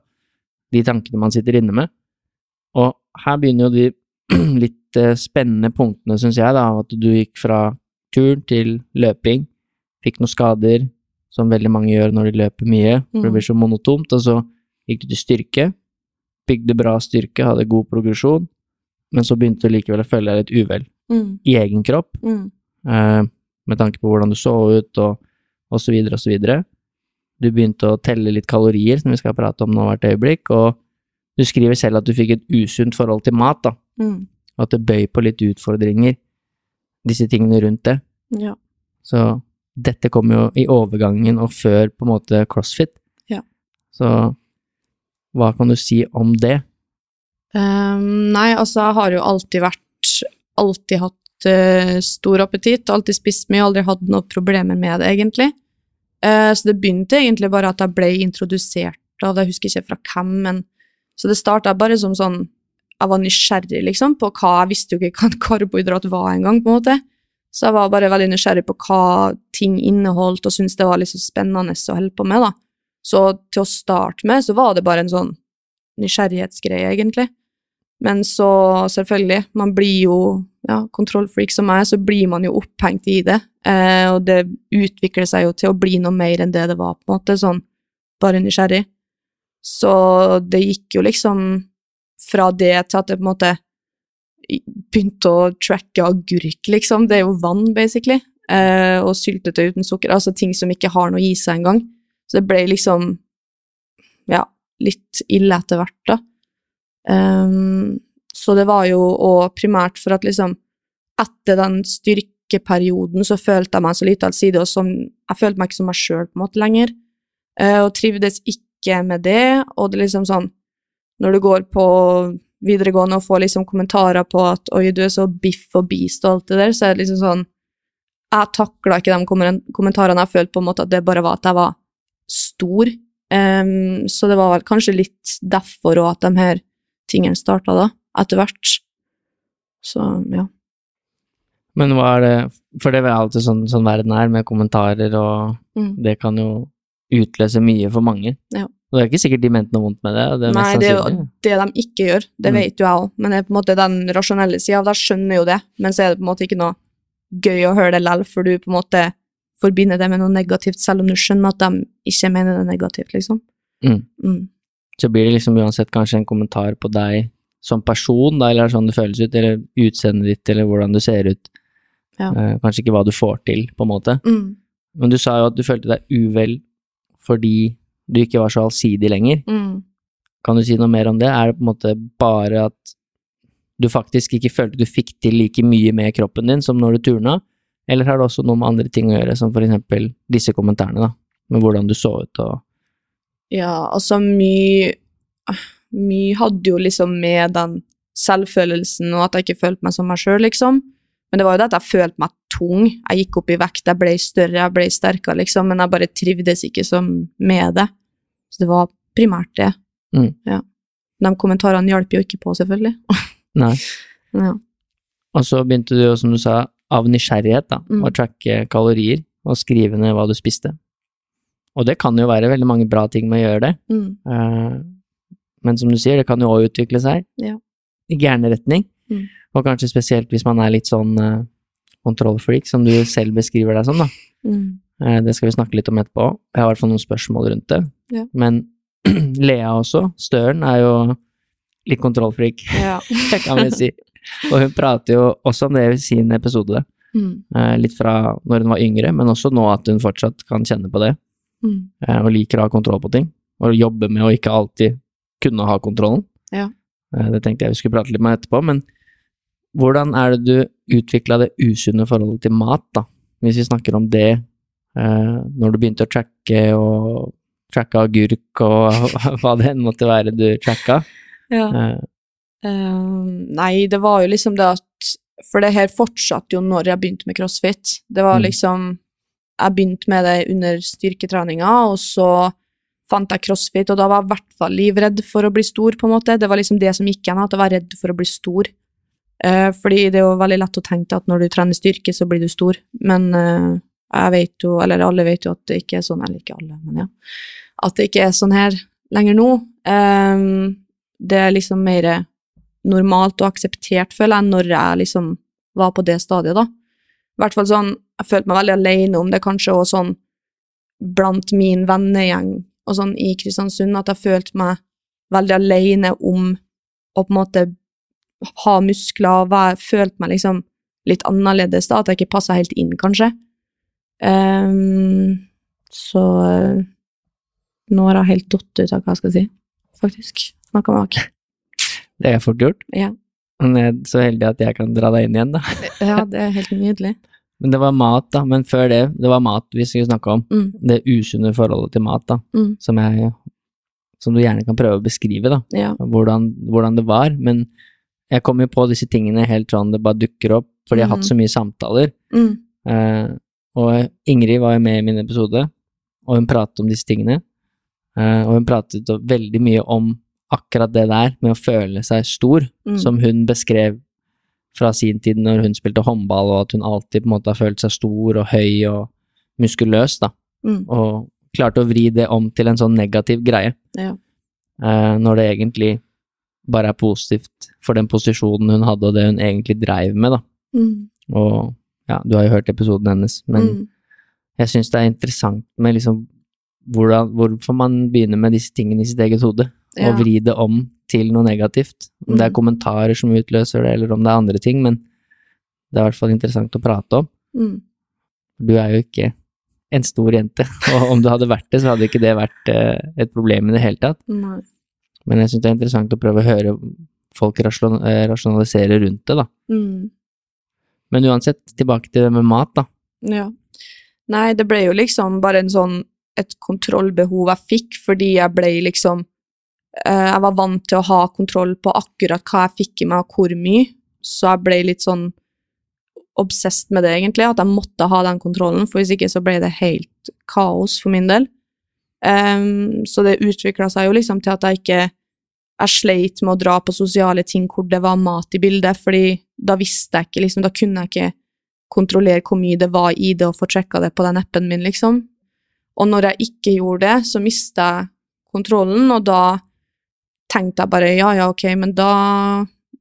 De tankene man sitter inne med. Og her begynner jo de *clears throat* litt spennende punktene, syns jeg, da, at du gikk fra tur til løping, fikk noen skader, som veldig mange gjør når de løper mye, for det Mm. blir så monotont, og så gikk du til styrke, bygde bra styrke, hadde god progresjon, men så begynte du likevel å føle deg litt uvel Mm. i egen kropp, Mm. eh, med tanke på hvordan du så ut, og, og så videre og så videre. Du begynte å telle litt kalorier, som vi skal prate om nå hvert øyeblikk, og du skriver selv at du fikk et usunt forhold til mat, da, Mm. Og at det bøy på litt utfordringer, disse tingene rundt det. Ja. Så dette kom jo i overgangen og før på en måte crossfit. Ja. Så hva kan du si om det? Um, nei, altså, jeg har jo alltid vært Alltid hatt uh, stor appetitt, alltid spist mye, aldri hatt noen problemer med det, egentlig. Uh, så det begynte egentlig bare at jeg ble introdusert av det, jeg husker ikke fra hvem, men Så det starta bare som sånn Jeg var nysgjerrig, liksom, på hva Jeg visste jo ikke hva en karbohydrat var engang, på en måte. Så jeg var bare veldig nysgjerrig på hva ting inneholdt, og syntes det var liksom spennende å holde på med, da. Så til å starte med, så var det bare en sånn nysgjerrighetsgreie, egentlig. Men så, selvfølgelig, man blir jo ja, kontrollfreak som meg, så blir man jo opphengt i det. Eh, og det utvikler seg jo til å bli noe mer enn det det var, på en måte, sånn bare nysgjerrig. Så det gikk jo liksom fra det til at jeg på en måte begynte å tracke agurk, liksom. Det er jo vann, basically. Eh, og syltetøy uten sukker. Altså ting som ikke har noe i seg engang. Så det ble liksom ja, litt ille etter hvert, da. Um, så det var jo og primært for at liksom etter den styrkeperioden så følte jeg meg så lite allsidig, og som Jeg følte meg ikke som meg sjøl på en måte lenger, eh, og trivdes ikke med det, og det liksom sånn Når du går på videregående og får liksom kommentarer på at 'oi, du er så biff og beast' og alt det der, så er det liksom sånn Jeg takla ikke de kommentarene. Jeg følte på en måte at det bare var at jeg var stor. Um, så det var vel kanskje litt derfor òg at de her tingene starta da, etter hvert. Så ja. Men hva er det For det er alltid sånn, sånn verden er, med kommentarer, og Mm. det kan jo utløse mye for mange. Ja. Det er ikke sikkert de mente noe vondt med det. det mest Nei, det er jo det de ikke gjør, det Mm. vet jo jeg òg, men det er på en måte den rasjonelle sida av det, skjønner jo det, men så er det på en måte ikke noe gøy å høre det likevel, for du på en måte forbinder det med noe negativt, selv om du skjønner at de ikke mener det negativt, liksom. Mm. Mm. Så blir det liksom uansett kanskje en kommentar på deg som person, da, eller sånn det føles ut, eller utseendet ditt, eller hvordan du ser ut. Ja. Eh, kanskje ikke hva du får til, på en måte. Mm. Men du sa jo at du følte deg uvel fordi du ikke var så allsidig lenger. Mm. Kan du si noe mer om det? Er det på en måte bare at du faktisk ikke følte du fikk til like mye med kroppen din som når du turna, eller har det også noe med andre ting å gjøre, som for eksempel disse kommentarene, da, med hvordan du så ut og Ja, altså mye Mye hadde jo liksom med den selvfølelsen og at jeg ikke følte meg som meg sjøl, liksom. Men det var jo det at jeg følte meg tung. Jeg gikk opp i vekt, jeg ble større, jeg ble sterkere, liksom, men jeg bare trivdes ikke som med det. Så det var primært det. Mm. Ja. De kommentarene hjalp jo ikke på, selvfølgelig. *laughs* Nei. *laughs* ja. Og så begynte du jo, som du sa, av nysgjerrighet, da, Mm. å tracke kalorier og skrive ned hva du spiste. Og det kan jo være veldig mange bra ting med å gjøre det, Mm. Uh, men som du sier, det kan jo òg utvikle seg Ja. i gæren retning, Mm. Og kanskje spesielt hvis man er litt sånn uh, kontrollfreak, som du selv beskriver deg som, da. Mm. Eh, det skal vi snakke litt om etterpå. Jeg har i hvert fall noen spørsmål rundt det. Ja. Men *clears throat* Lea også, Støren, er jo litt kontrollfreak, Ja. *laughs* kan vi si. Og hun prater jo også om det i sin episode. Mm. Eh, litt fra når hun var yngre, men også nå at hun fortsatt kan kjenne på det, Mm. og liker å ha kontroll på ting. Og jobbe med å ikke alltid kunne ha kontrollen. Ja. Det tenkte jeg vi skulle prate litt med etterpå, men hvordan er det du utvikla det usunne forholdet til mat, da? Hvis vi snakker om det, eh, når du begynte å tracke og tracka agurk og *laughs* hva det enn måtte være du tracka. Ja. Eh, Um, nei, det var jo liksom det at For det her fortsatte jo når jeg begynte med crossfit. Det var Mm. liksom Jeg begynte med det under styrketreninga, og så fant jeg crossfit, og da var jeg i hvert fall livredd for å bli stor, på en måte. Det var liksom det som gikk igjen, at jeg var redd for å bli stor. Eh, fordi det er jo veldig lett å tenke at når du trener styrke, så blir du stor, men eh, jeg vet jo, eller alle vet jo at det ikke er sånn, eller ikke alle, men ja, at det ikke er sånn her lenger nå. Ehm, det er liksom mer normalt og akseptert, føler jeg, når jeg liksom var på det stadiet, da. I hvert fall sånn, jeg følte meg veldig alene om det, kanskje, og sånn blant min vennegjeng og sånn i Kristiansund, at jeg følte meg veldig alene om å på en måte ha muskler, være, følt meg liksom litt annerledes, da, at jeg ikke passa helt inn, kanskje. Um, så eh, nå har jeg helt datt ut av hva jeg skal si, faktisk. Snakka meg bak. det er fort gjort. Ja. Men jeg er så heldig at jeg kan dra deg inn igjen, da. ja, det er helt nydelig. *laughs* Men det var mat, da. Men før det, det var mat vi skulle snakke om. Mm, Det usunne forholdet til mat, da. mm, Som jeg Som du gjerne kan prøve å beskrive, da. ja. Hvordan, hvordan det var. Men jeg kommer jo på disse tingene helt sånn det bare dukker opp, fordi jeg har hatt Mhm. så mye samtaler. Mm, Uh, og Ingrid var jo med i min episode, og hun pratet om disse tingene. Uh, og hun pratet veldig mye om akkurat det der med å føle seg stor, mm, som hun beskrev fra sin tid når hun spilte håndball, og at hun alltid på en måte har følt seg stor og høy og muskuløs, da. mm, Og klarte å vri det om til en sånn negativ greie, ja. Uh, når det egentlig bare er positivt for den posisjonen hun hadde, og det hun egentlig dreiv med, da. Mm, Og ja, du har jo hørt episoden hennes, men mm, jeg syns det er interessant med liksom hvordan, hvorfor man begynner med disse tingene i sitt eget hode, ja. og vri det om til noe negativt. Om det er Mm. kommentarer som utløser det, eller om det er andre ting, men det er i hvert fall interessant å prate om. Mm, Du er jo ikke en stor jente, *laughs* og om du hadde vært det, så hadde ikke det vært eh, et problem i det hele tatt. nei. Men jeg syns det er interessant å prøve å høre folk eh, rasjonalisere rundt det, da. Mm, Men uansett, tilbake til det med mat, da. ja. Nei, det ble jo liksom bare en sånn et kontrollbehov jeg fikk, fordi jeg ble liksom eh, Jeg var vant til å ha kontroll på akkurat hva jeg fikk i meg, og hvor mye, så jeg ble litt sånn obsessed med det, egentlig, at jeg måtte ha den kontrollen, for hvis ikke så ble det helt kaos for min del. Ehm, så det utvikla seg jo liksom til at jeg ikke Jeg sleit med å dra på sosiale ting hvor det var mat i bildet, fordi da visste jeg ikke, liksom, da kunne jeg ikke kontrollere hvor mye det var i det, og få sjekka det på den appen min, liksom. Og når jeg ikke gjorde det, så mista jeg kontrollen, og da tenkte jeg bare ja, ja, ok, men da,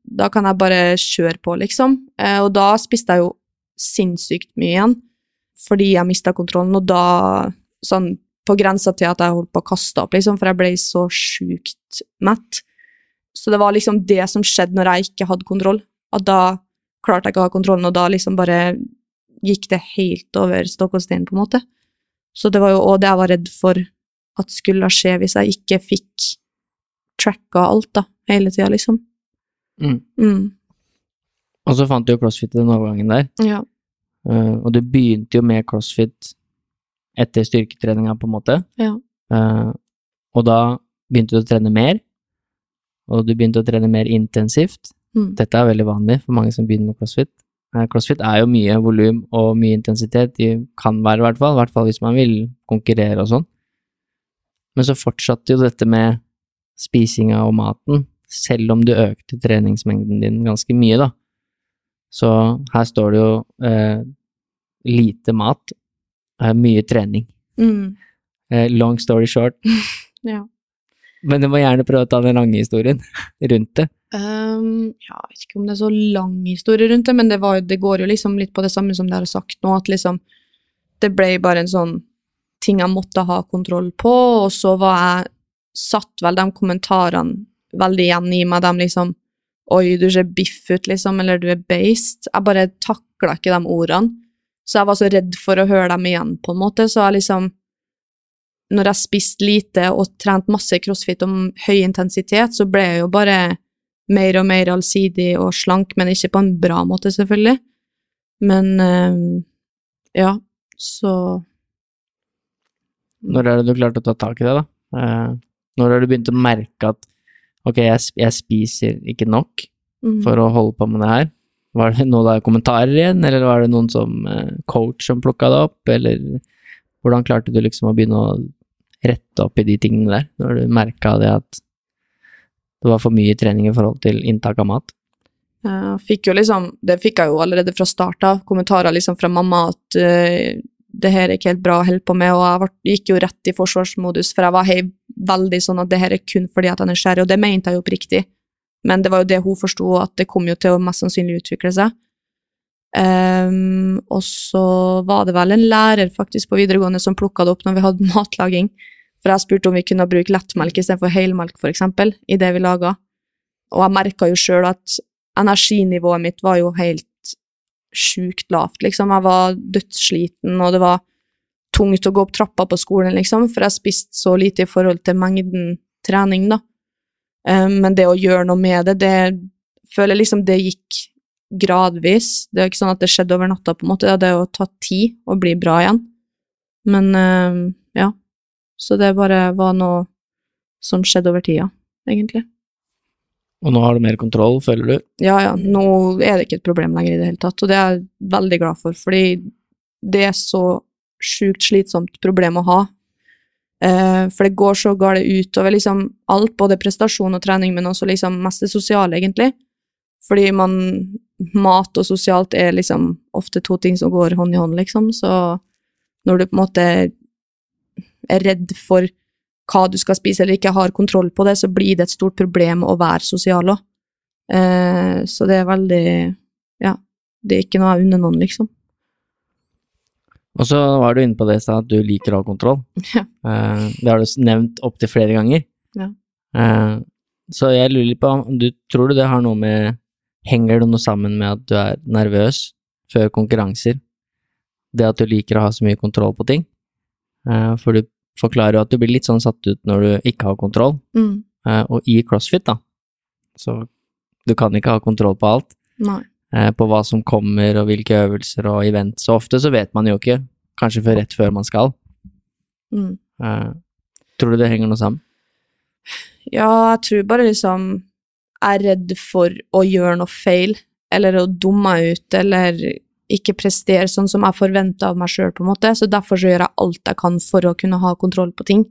da kan jeg bare kjøre på, liksom. Eh, og da spiste jeg jo sinnssykt mye igjen, fordi jeg mista kontrollen, og da sånn på grensa til at jeg holdt på å kaste opp, liksom, for jeg ble så sjukt mett. Så det var liksom det som skjedde når jeg ikke hadde kontroll, at da klarte jeg ikke å ha kontrollen, og da liksom bare gikk det helt over stokk og stein, på en måte. Så det var jo òg det jeg var redd for at skulle skje hvis jeg ikke fikk tracka alt, da, hele tida, liksom. Mm. Mm. Og så fant du jo crossfit i den overgangen der, Ja. Uh, og du begynte jo med crossfit etter styrketreninga, på en måte. Ja. Uh, og da begynte du å trene mer, og du begynte å trene mer intensivt. Mm. Dette er veldig vanlig for mange som begynner med crossfit. Eh, Crossfit er jo mye volum og mye intensitet, de kan være i hvert fall, i hvert fall hvis man vil konkurrere og sånn. Men så fortsatte jo dette med spisinga og maten, selv om du økte treningsmengden din ganske mye, da. Så her står det jo eh, lite mat, eh, mye trening. Mm. Eh, long story short. *laughs* Ja. Men du må gjerne prøve å ta den lange historien *laughs* rundt det. Um, ja, jeg vet ikke om det er så lang historie rundt det, men det, var, det går jo liksom litt på det samme som dere har sagt nå, at liksom det ble bare en sånn ting jeg måtte ha kontroll på, og så var jeg satt vel de kommentarene veldig igjen i meg, de liksom Oi, du ser biff ut, liksom, eller du er based. Jeg bare takla ikke de ordene. Så jeg var så redd for å høre dem igjen, på en måte, så jeg liksom Når jeg spiste lite og trente masse crossfit om høy intensitet, så ble jeg jo bare mer og mer allsidig og slank, men ikke på en bra måte, selvfølgelig. Men øh, ja, så Når er det du klarte å ta tak i det, da? Eh, når har du begynt å merke at ok, jeg, jeg spiser ikke nok mm. for å holde på med det her? Var det noen der kommentarer igjen, eller var det noen som eh, coach som plukka det opp, eller hvordan klarte du liksom å begynne å rette opp i de tingene der, når du merka det at det var for mye trening i forhold til inntak av mat? Fikk liksom, det fikk jeg jo allerede fra start av, kommentarer liksom fra mamma at eh, det her er ikke helt bra å holde på med, og jeg gikk jo rett i forsvarsmodus, for jeg var hei, veldig sånn at det her er kun fordi at jeg er nysgjerrig, og det mente jeg jo oppriktig. Men det var jo det hun forsto, at det kom jo til å mest sannsynlig utvikle seg. Um, og så var det vel en lærer faktisk på videregående som plukka det opp når vi hadde *laughs* matlaging, for jeg spurte om vi kunne bruke lettmelk istedenfor helmelk, eksempel, i det vi laga. Og jeg merka jo sjøl at energinivået mitt var jo helt sjukt lavt, liksom. Jeg var dødssliten, og det var tungt å gå opp trappa på skolen, liksom, for jeg spiste så lite i forhold til mengden trening, da. Eh, Men det å gjøre noe med det, det føler jeg liksom det gikk gradvis. Det er ikke sånn at det skjedde over natta, på en måte. Det er å ta tid og bli bra igjen. Men eh, ja. Så det bare var noe som skjedde over tida, egentlig. Og nå har du mer kontroll, føler du? Ja, ja, nå er det ikke et problem lenger i det hele tatt, og det er jeg veldig glad for, fordi det er så sjukt slitsomt problem å ha. Eh, for det går så galt utover liksom alt, både prestasjon og trening, men også liksom mest det sosiale, egentlig. Fordi man Mat og sosialt er liksom ofte to ting som går hånd i hånd, liksom, så når du på en måte er redd for hva du skal spise eller ikke har kontroll på det, så blir det et stort problem å være sosial òg. Eh, så det er veldig Ja, det er ikke noe jeg unner noen, liksom. Og så var du inne på det i stad, at du liker å ha kontroll. *laughs* Ja. Eh, det har du nevnt opptil flere ganger. Ja. Eh, så jeg lurer litt på, om du tror du det har noe med Henger det noe sammen med at du er nervøs før konkurranser? Det at du liker å ha så mye kontroll på ting? Eh, for du forklarer jo at du blir litt sånn satt ut når du ikke har kontroll. Mm. Og i CrossFit, da, så du kan ikke ha kontroll på alt. Nei. Eh, på hva som kommer og hvilke øvelser og event. Så ofte så vet man jo ikke, kanskje før rett før man skal. Mm. Eh, tror du det henger noe sammen? Ja, jeg tror bare liksom jeg er redd for å gjøre noe feil, eller å dumme meg ut, eller ikke prestere sånn som jeg forventer av meg sjøl, på en måte. Så derfor så gjør jeg alt jeg kan for å kunne ha kontroll på ting.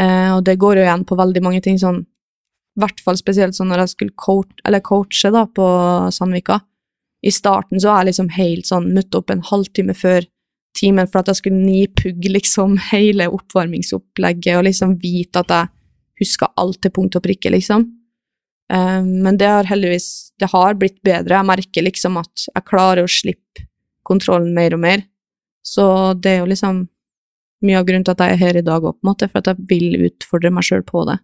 Eh, og det går jo igjen på veldig mange ting, sånn i hvert fall spesielt sånn når jeg skulle coach, eller coache da, på Sandvika. I starten så er jeg liksom helt sånn møtt opp en halvtime før timen for at jeg skulle nipugge liksom *laughs* hele oppvarmingsopplegget og liksom vite at jeg huska alt til punkt og prikke, liksom. Eh, men det har heldigvis det har blitt bedre. Jeg merker liksom at jeg klarer å slippe kontrollen mer og mer. Så det er jo liksom mye av grunnen til at jeg er her i dag òg, på en måte, for at jeg vil utfordre meg sjøl på det.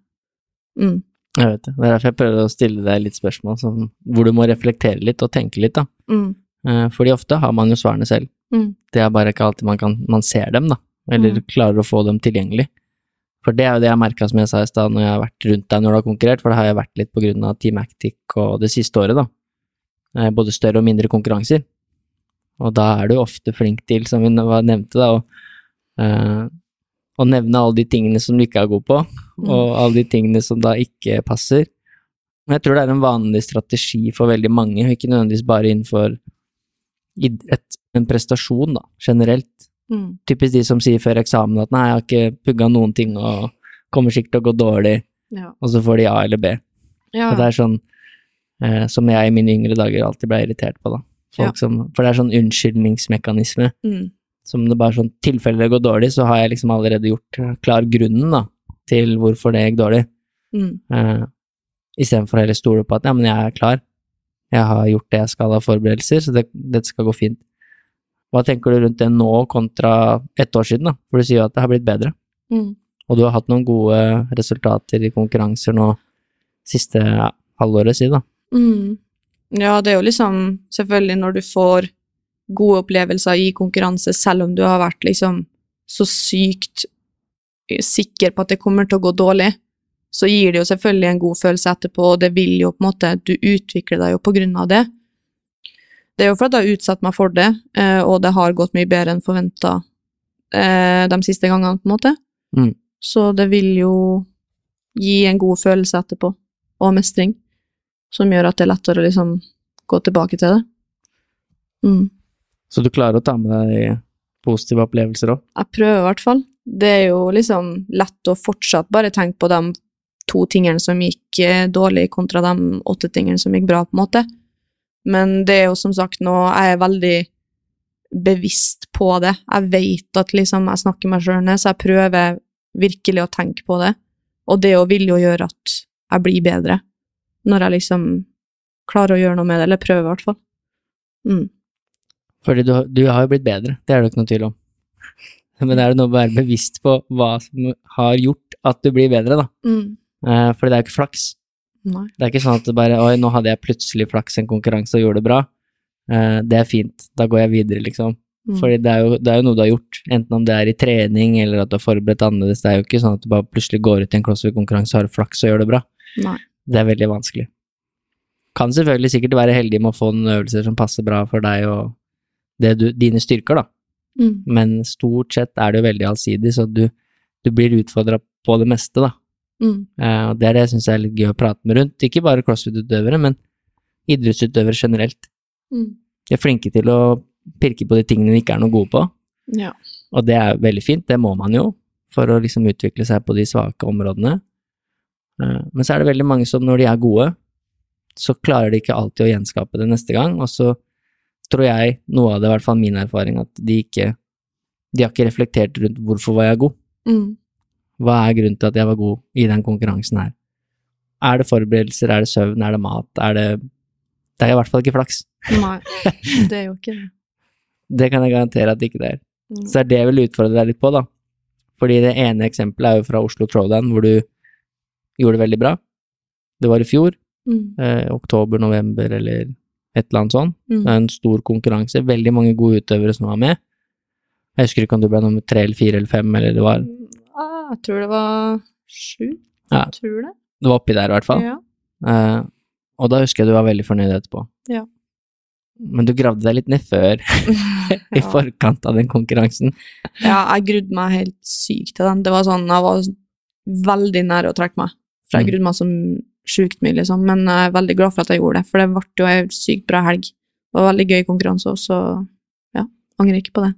Mm. Jeg vet det. Det er derfor jeg prøver å stille deg litt spørsmål som, hvor du må reflektere litt og tenke litt, da. Mm. Eh, fordi ofte har man jo svarene selv. Mm. Det er bare ikke alltid man kan Man ser dem, da. Eller Mm. klarer å få dem tilgjengelig. For det er jo det jeg merka, som jeg sa i stad, når jeg har vært rundt deg når du har konkurrert, for det har jeg vært litt på grunn av Team Actic og det siste året, da. Eh, Både større og mindre konkurranser. Og da er du ofte flink til, som vi nevnte, da, å, å nevne alle de tingene som du ikke er god på, og alle de tingene som da ikke passer. Men jeg tror det er en vanlig strategi for veldig mange, og ikke nødvendigvis bare innenfor idrett, men prestasjon, da, generelt Mm. typisk de som sier før eksamen at nei, jeg har ikke pugga noen ting og kommer sikkert til å gå dårlig, Ja. og så får de A eller B. Ja. Og det er sånn eh, som jeg i mine yngre dager alltid ble irritert på, da. Folk Ja. som, for det er sånn unnskyldningsmekanisme. Mm. Som det bare sånn tilfelle går dårlig, så har jeg liksom allerede gjort eh, klar grunnen, da, til hvorfor det gikk dårlig. Mm. Uh, Istedenfor å heller stole på at ja, men jeg er klar. Jeg har gjort det jeg skal av forberedelser, så det, det skal gå fint. Hva tenker du rundt det nå kontra ett år siden, da? For du sier jo at det har blitt bedre. Mm. Og du har hatt noen gode resultater i konkurranser nå siste halvåret, si da. Mm. Ja, det er jo liksom Selvfølgelig, når du får gode opplevelser i konkurranse, selv om du har vært liksom så sykt sikker på at det kommer til å gå dårlig, så gir det jo selvfølgelig en god følelse etterpå, og det vil jo på en måte Du utvikler deg jo på grunn av det. Det er jo fordi jeg har utsatt meg for det, eh, og det har gått mye bedre enn forventa eh, de siste gangene, på en måte. Mm. Så det vil jo gi en god følelse etterpå, og mestring, som gjør at det er lettere å liksom gå tilbake til det. Mm. Så du klarer å ta med deg positive opplevelser òg? Jeg prøver i hvert fall. Det er jo liksom lett å fortsatt bare tenke på de to tingene som gikk eh, dårlig, kontra de åtte tingene som gikk bra, på en måte. Men det er jo som sagt nå Jeg er veldig bevisst på det. Jeg vet at liksom jeg snakker meg sjøl ned, så jeg prøver virkelig å tenke på det. Og det jo vil jo gjøre at jeg blir bedre, når jeg liksom klarer å gjøre noe med det, eller prøver i hvert fall. Mm. Fordi du, du har jo blitt bedre, det er det ikke noe tvil om. *laughs* Men er det noe å være bevisst på hva som har gjort at du blir bedre, da? Mm. Eh, fordi det er jo ikke flaks. Nei. Det er ikke sånn at det bare Oi, nå hadde jeg plutselig flaks i en konkurranse og gjorde det bra. Eh, det er fint, da går jeg videre, liksom. Mm. Fordi det er, jo, det er jo noe du har gjort, enten om det er i trening eller at du har forberedt annerledes. Det er jo ikke sånn at du bare plutselig går ut i en CrossFit-konkurranse og har flaks og gjør det bra. Nei. Det er veldig vanskelig. Kan selvfølgelig sikkert være heldig med å få noen øvelser som passer bra for deg og du, dine styrker, da. Mm. Men stort sett er det jo veldig allsidig, så du, du blir utfordra på det meste, da. Mm. Uh, det er det jeg syns er litt gøy å prate med rundt. Ikke bare crossfit-utøvere, men idrettsutøvere generelt. Mm. De er flinke til å pirke på de tingene de ikke er noe gode på, Ja. og det er veldig fint, det må man jo, for å liksom utvikle seg på de svake områdene. Eh, men så er det veldig mange som når de er gode, så klarer de ikke alltid å gjenskape det neste gang, og så tror jeg, noe av det, i hvert fall min erfaring, at de ikke De har ikke reflektert rundt hvorfor var jeg god. Mm. Hva er grunnen til at jeg var god i den konkurransen her? Er det forberedelser, er det søvn, er det mat, er det Det er i hvert fall ikke flaks. Nei, det er jo ikke det. *laughs* Det kan jeg garantere at det ikke er. Mm. Så det er det jeg vil utfordre deg litt på, da. Fordi det ene eksempelet er jo fra Oslo Throwdown, hvor du gjorde det veldig bra. Det var i fjor, Mm. eh, oktober, november eller et eller annet sånt. Mm. Det er en stor konkurranse, veldig mange gode utøvere som var med. Jeg husker ikke om du ble nummer tre eller fire eller fem, eller det var, Ah, jeg tror det var sju. Ja. Jeg tror det. det var oppi der i hvert fall. Ja. Uh, og da husker jeg du var veldig fornøyd etterpå. Ja. Men du gravde deg litt ned før, *laughs* i ja. forkant av den konkurransen. ja, jeg grudde meg helt sykt til den. Det var sånn, jeg var veldig nær å trekke meg. For jeg Mm. grudde meg så sjukt mye, liksom. Men jeg er veldig glad for at jeg gjorde det, for det ble jo ei sykt bra helg. Det var veldig gøy konkurranse også, så ja, angrer ikke på det.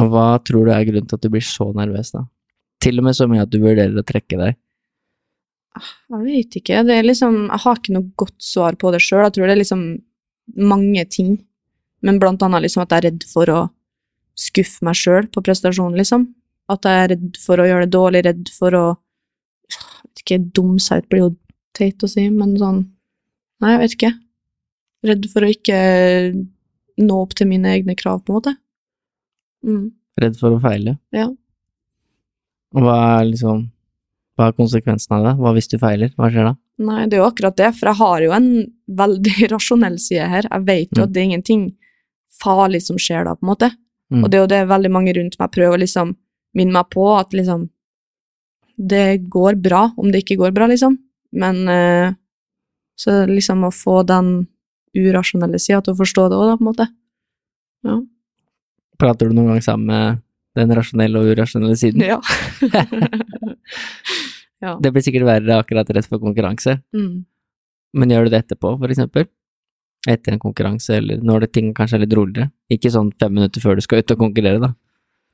Og hva tror du er grunnen til at du blir så nervøs, da? Til og med så mye at du vurderer å trekke deg. Jeg vet ikke. Det er liksom Jeg har ikke noe godt svar på det sjøl. Jeg tror det er liksom mange ting. Men blant annet liksom at jeg er redd for å skuffe meg sjøl på prestasjonen, liksom. At jeg er redd for å gjøre det dårlig, redd for å jeg vet ikke, Dumme seg ut blir jo teit å si, men sånn Nei, jeg vet ikke. Redd for å ikke nå opp til mine egne krav, på en måte. Mm. Redd for å feile. Ja. Hva er liksom Hva er konsekvensen av det? Hva hvis du feiler? Hva skjer da? Nei, det er jo akkurat det, for jeg har jo en veldig *laughs* rasjonell side her. Jeg vet jo Mm. at det er ingenting farlig som skjer da, på en måte. Mm. Og det er jo det veldig mange rundt meg prøver å liksom minne meg på, at liksom Det går bra om det ikke går bra, liksom. Men eh, så liksom å få den urasjonelle sida til å forstå det òg, da, på en måte. Ja. Prater du noen gang sammen med den rasjonelle og urasjonelle siden? Ja. *laughs* ja. Det blir sikkert verre akkurat rett før konkurranse, Mm. men gjør du det etterpå, for eksempel? Etter en konkurranse, eller når det ting kanskje er litt roligere? Ikke sånn fem minutter før du skal ut og konkurrere, da.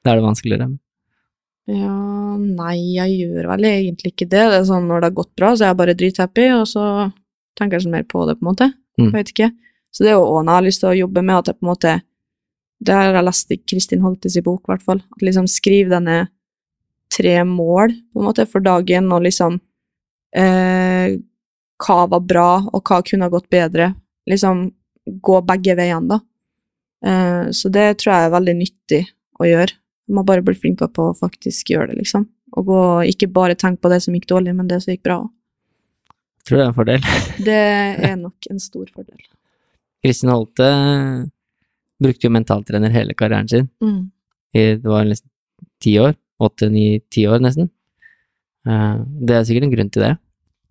Da er det vanskeligere. Ja, nei, jeg gjør vel egentlig ikke det. Det er sånn når det har gått bra, så er jeg bare drithappy, og så tenker jeg sånn mer på det, på en måte. Mm. Vet ikke. Så det er jo òg noe jeg har lyst til å jobbe med, at jeg på en måte Det har jeg lest i Kristin Holtes i bok, i hvert fall. At liksom skriv denne tre mål, på en måte, for dagen, og liksom eh, Hva var bra, og hva kunne ha gått bedre? Liksom gå begge veiene, da. Eh, så det tror jeg er veldig nyttig å gjøre. Må bare bli flinkere på å faktisk gjøre det, liksom. Og gå, ikke bare tenke på det som gikk dårlig, men det som gikk bra òg. Tror det er en fordel. *laughs* Det er nok en stor fordel. Kristin Holte brukte jo mentaltrener hele karrieren sin. Mm. I, det var nesten ti år. Åtte, ni, ti år nesten. Uh, det er sikkert en grunn til det.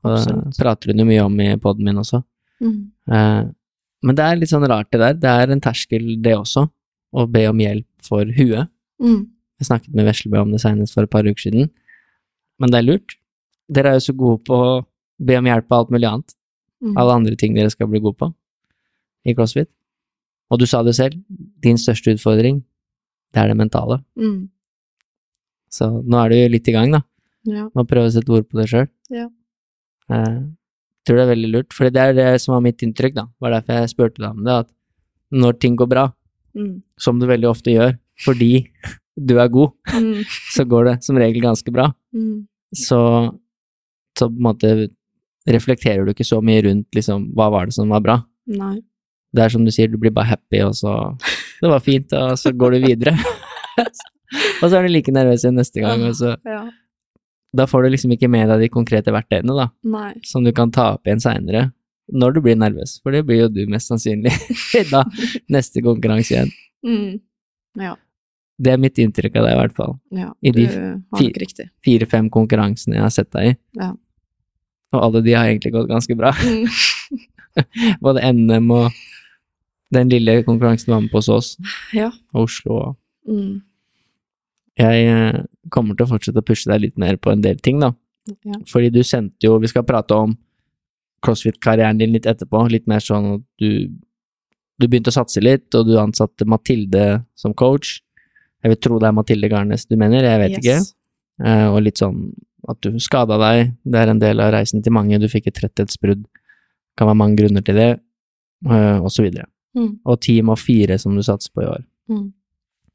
Og det prater hun jo mye om i poden min også. Mm. Uh, men det er litt sånn rart det der. Det er en terskel, det også, å be om hjelp for huet. Mm. Jeg snakket med Veslebø om det senest for et par uker siden. Men det er lurt. Dere er jo så gode på å be om hjelp og alt mulig annet. Mm. Alle andre ting dere skal bli gode på i CrossFit. Og du sa det selv, din største utfordring, det er det mentale. Mm. Så nå er du jo litt i gang, da. Ja. Må prøve å sette ord på det sjøl. Ja. Eh, tror det er veldig lurt, for det er det som var mitt inntrykk, da. var derfor jeg spurte deg om det, at når ting går bra, Mm. som det veldig ofte gjør, fordi du er god, Mm. så går det som regel ganske bra. Mm. Så, så på en måte reflekterer du ikke så mye rundt liksom, hva var det som var bra. Nei. Det er som du sier, du blir bare happy, og så Det var fint, og så går du videre. *laughs* og så er du like nervøs igjen neste gang, og så Ja. Da får du liksom ikke med deg de konkrete verktøyene, da, Nei. som du kan ta opp igjen seinere, når du blir nervøs, for det blir jo du mest sannsynlig *laughs* da neste konkurranse igjen. Mm. Ja. Det er mitt inntrykk av deg, i hvert fall. ja. I de. Fire-fem konkurransene jeg har sett deg i, Ja. og alle de har egentlig gått ganske bra. Mm. *laughs* Både NM og den lille konkurransen du var med på hos oss, Ja. og Oslo og Mm. Jeg eh, kommer til å fortsette å pushe deg litt mer på en del ting, da. Ja. Fordi du sendte jo Vi skal prate om crossfit-karrieren din litt etterpå. Litt mer sånn at du Du begynte å satse litt, og du ansatte Mathilde som coach. Jeg vil tro det er Mathilde Garnes du mener, jeg vet ikke. Eh, og litt sånn at du skada deg. Det er en del av reisen til mange. Du fikk et tretthetsbrudd. Kan være mange grunner til det, eh, og så videre. Mm. Og team av fire som du satser på i år. Mm.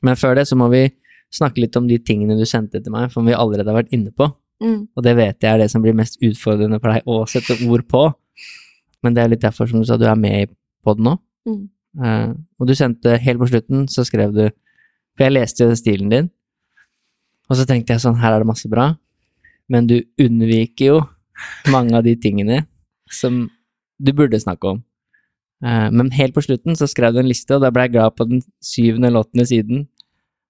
Men før det så må vi snakke litt om de tingene du sendte til meg, som vi allerede har vært inne på. Mm. Og det vet jeg er det som blir mest utfordrende for deg å sette ord på. Men det er litt derfor, som du sa, du er med på det nå. Mm. Eh, og du sendte helt på slutten, så skrev du For jeg leste jo stilen din, og så tenkte jeg sånn, her er det masse bra, men du unnviker jo mange av de tingene som du burde snakke om. Eh, men helt på slutten så skrev du en liste, og da ble jeg glad på den syvende eller åttende siden.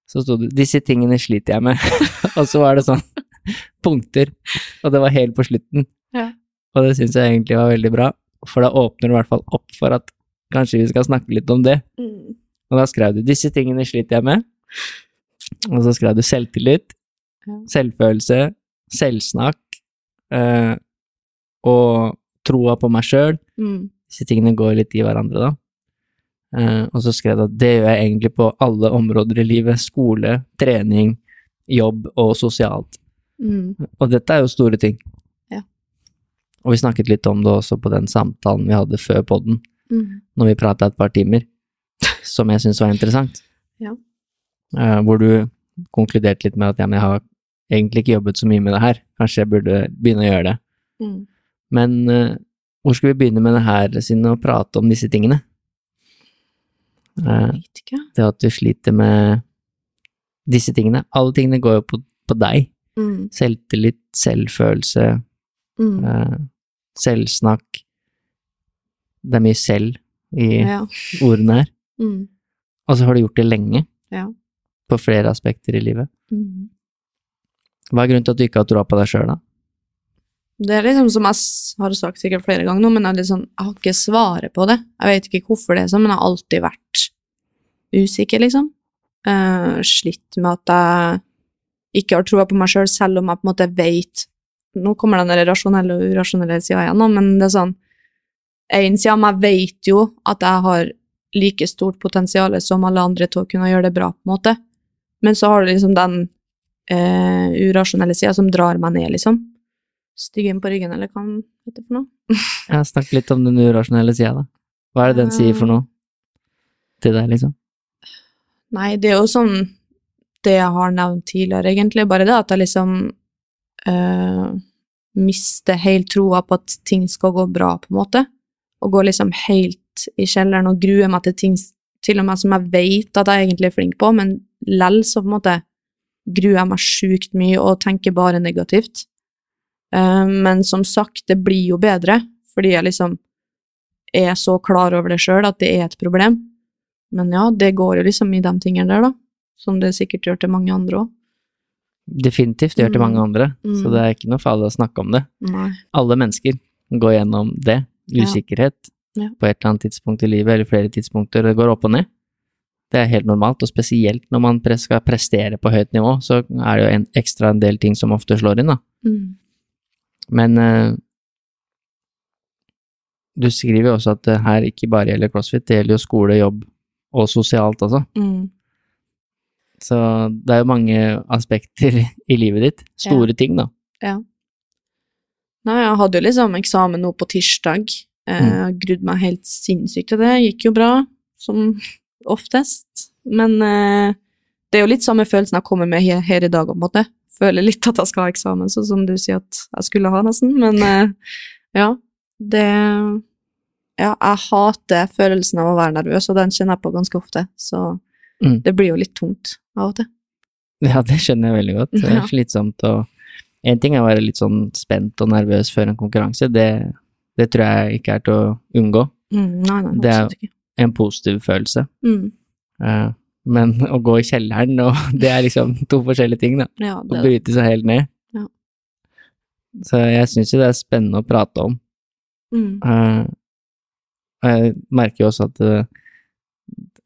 Så sto det 'Disse tingene sliter jeg med', *laughs* og så var det sånn *laughs* punkter, og det var helt på slutten. Ja. Og det syns jeg egentlig var veldig bra, for da åpner det i hvert fall opp for at kanskje vi skal snakke litt om det. Mm. Og da skrev du 'disse tingene sliter jeg med', og så skrev du selvtillit, selvfølelse, selvsnakk eh, og troa på meg sjøl. Mm. Disse tingene går litt i hverandre, da. Eh, og så skrev du at det gjør jeg egentlig på alle områder i livet. Skole, trening, jobb og sosialt. Mm. Og dette er jo store ting. Ja. Og vi snakket litt om det også på den samtalen vi hadde før podden, Mm. når vi prata et par timer, *laughs* som jeg syns var interessant. Ja. Eh, hvor du konkluderte litt med at ja, men jeg har egentlig ikke jobbet så mye med det her, kanskje jeg burde begynne å gjøre det. Mm. Men eh, hvor skal vi begynne med det her, siden å prate om disse tingene? Eh, Jeg vet ikke. det at du sliter med disse tingene. Alle tingene går jo på, på deg. Mm. Selvtillit, selvfølelse, Mm. eh, selvsnakk. Det er mye selv i Ja. ordene her. Mm. Og så har du gjort det lenge, Ja. På flere aspekter i livet. Mm. Hva er grunnen til at du ikke har troa på deg sjøl, da? Det er liksom som jeg har sagt sikkert flere ganger nå, men jeg, liksom, jeg har ikke svaret på det. Jeg vet ikke hvorfor det er sånn, men jeg har alltid vært usikker, liksom. Uh, slitt med at jeg ikke har troa på meg sjøl, selv, selv om jeg på en måte vet Nå kommer den der rasjonelle og urasjonelle sida igjen, men det er sånn En side av meg vet jo at jeg har like stort potensial som alle andre til å kunne gjøre det bra, på en måte. Men så har du liksom den eh, urasjonelle sida som drar meg ned, liksom. Styggen på ryggen, eller hva heter for noe. *laughs* Jeg har snakket litt om den urasjonelle sida, da. Hva er det den sier for noe til deg, liksom? Nei, det er jo sånn det jeg har nevnt tidligere, egentlig. Bare det at jeg liksom eh, mister helt troa på at ting skal gå bra, på en måte. Og går liksom helt i kjelleren og gruer meg til ting til og med som jeg vet at jeg egentlig er flink på, men lell så på en måte gruer jeg meg sjukt mye og tenker bare negativt. Eh, men som sagt, det blir jo bedre, fordi jeg liksom er så klar over det sjøl at det er et problem. Men ja, det går jo liksom i de tingene der, da. Som det sikkert gjør til mange andre òg. Definitivt gjør til mange Mm. andre, så Mm. det er ikke noe farlig å snakke om det. Nei. Alle mennesker går gjennom det. Usikkerhet Ja. på et eller annet tidspunkt i livet, eller flere tidspunkter. Det går opp og ned. Det er helt normalt, og spesielt når man skal prestere på høyt nivå, så er det jo en ekstra en del ting som ofte slår inn, da. Mm. Men uh, du skriver jo også at det her ikke bare gjelder crossfit, det gjelder jo skole, jobb og sosialt også. Mm. Så det er jo mange aspekter i livet ditt. Store ting, da. Ja. Nei, jeg hadde jo liksom eksamen nå på tirsdag. Eh, har Grudde meg helt sinnssykt til det. Gikk jo bra, som oftest. Men eh, det er jo litt samme følelsen jeg kommer med her, her i dag, på en måte. Føler litt at jeg skal ha eksamen, sånn som du sier at jeg skulle ha, nesten. Men eh, ja, det Ja, jeg hater følelsen av å være nervøs, og den kjenner jeg på ganske ofte. Så Mm. det blir jo litt tungt av og til. Ja, det skjønner jeg veldig godt. Det er *laughs* slitsomt å En ting er å være litt sånn spent og nervøs før en konkurranse, det, det tror jeg ikke er til å unngå. Mm, nei, nei, Det er- ikke. En positiv følelse. Mm, Uh, men *laughs* å gå i kjelleren, og *laughs* det er liksom to forskjellige ting, da. ja, Å bryte seg helt ned. Ja. Så jeg syns jo det er spennende å prate om. Mm, Eh, og jeg merker jo også at det,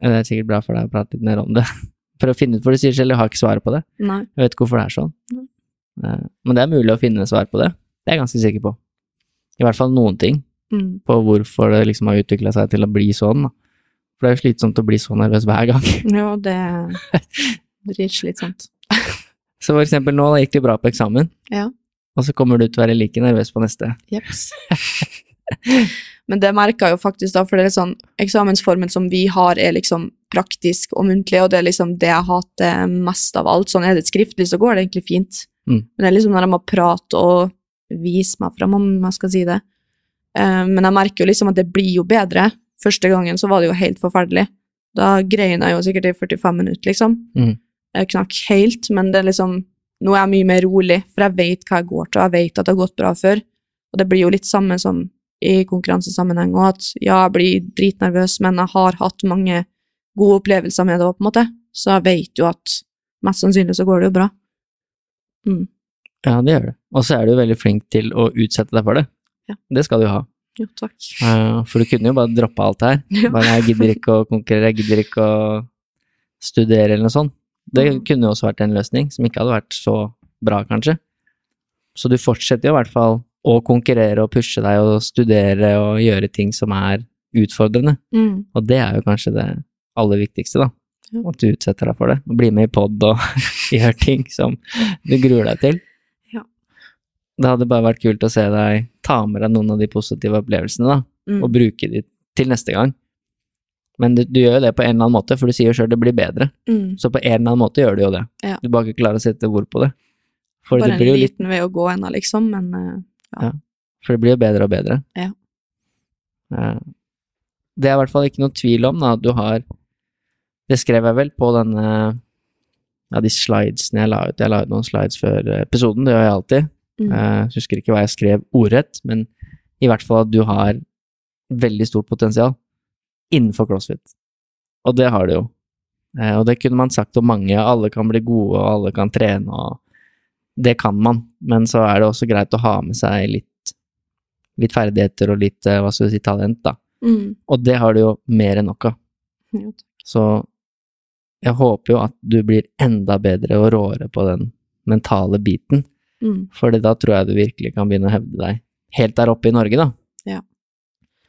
det er sikkert bra for deg å prate litt mer om det. *laughs* For å finne ut, for du sier selv, jeg har ikke svaret på det. nei. Jeg vet ikke hvorfor det er sånn. Eh, Men det er mulig å finne svar på det. Det er jeg ganske sikker på. I hvert fall noen ting Mm, på hvorfor det liksom har utvikla seg til å bli sånn. da. For det er jo slitsomt å bli så nervøs hver gang. *laughs* ja, det er dritslitsomt. *laughs* Så for eksempel nå da gikk det jo bra på eksamen, Ja. og så kommer du til å være like nervøs på neste. Jeps. Men det merka jeg jo faktisk, da, for det er sånn eksamensformen som vi har, er liksom praktisk og muntlig, og det er liksom det jeg hater mest av alt. Sånn er det skriftlig, så går det egentlig fint. Mm. Men det er liksom når jeg må prate og vise meg fram, om jeg skal si det. Eh, men jeg merker jo liksom at det blir jo bedre. Første gangen så var det jo helt forferdelig. Da grein jeg jo sikkert i 45 minutter, liksom. Mm. Jeg knakk helt, men det er liksom Nå er jeg mye mer rolig, for jeg vet hva jeg går til, og jeg vet at det har gått bra før. Og det blir jo litt samme som i konkurransesammenheng, og at ja, jeg blir dritnervøs, men jeg har hatt mange gode opplevelser med det òg, på en måte. Så jeg vet jo at mest sannsynlig så går det jo bra. Mm. Ja, det gjør det. Og så er du veldig flink til å utsette deg for det. Ja. Det skal du ha. Jo, takk. Eh, For du kunne jo bare droppe alt her. *laughs* Ja. Bare jeg gidder ikke å konkurrere, jeg gidder ikke å studere eller noe sånt. Det Mm. kunne jo også vært en løsning, som ikke hadde vært så bra, kanskje. Så du fortsetter jo i hvert fall å konkurrere og pushe deg og studere og gjøre ting som er utfordrende. Mm. Og det er jo kanskje det aller viktigste, da. At du utsetter deg for det. Og blir med i pod og *laughs* gjør ting som du gruer deg til. Ja. Det hadde bare vært kult å se deg ta med deg noen av de positive opplevelsene, da Mm. og bruke de til neste gang. Men du, du gjør jo det på en eller annen måte, for du sier jo sjøl det blir bedre. Mm. Så på en eller annen måte gjør du jo det. Ja. Du bare ikke klarer å sette ord på det. For Bare det en blir jo litt vei å gå ennå, liksom, men eh, For det blir jo bedre og bedre. Ja. Eh, Det er i hvert fall ikke noe tvil om da, at du har Det skrev jeg vel på denne ja, de slidesene jeg la ut. Jeg la ut noen slides før episoden, det gjør jeg alltid. Mm. Jeg husker ikke hva jeg skrev ordrett, men i hvert fall at du har veldig stort potensial innenfor crossfit. Og det har du jo. Eh, Og det kunne man sagt om mange. Alle kan bli gode, og alle kan trene, og det kan man. Men så er det også greit å ha med seg litt, litt ferdigheter og litt, eh, hva skal du si, talent, da. Mm. Og det har du jo mer enn nok av. Så jeg håper jo at du blir enda bedre og råere på den mentale biten. Mm. For da tror jeg du virkelig kan begynne å hevde deg helt der oppe i Norge, da. Ja.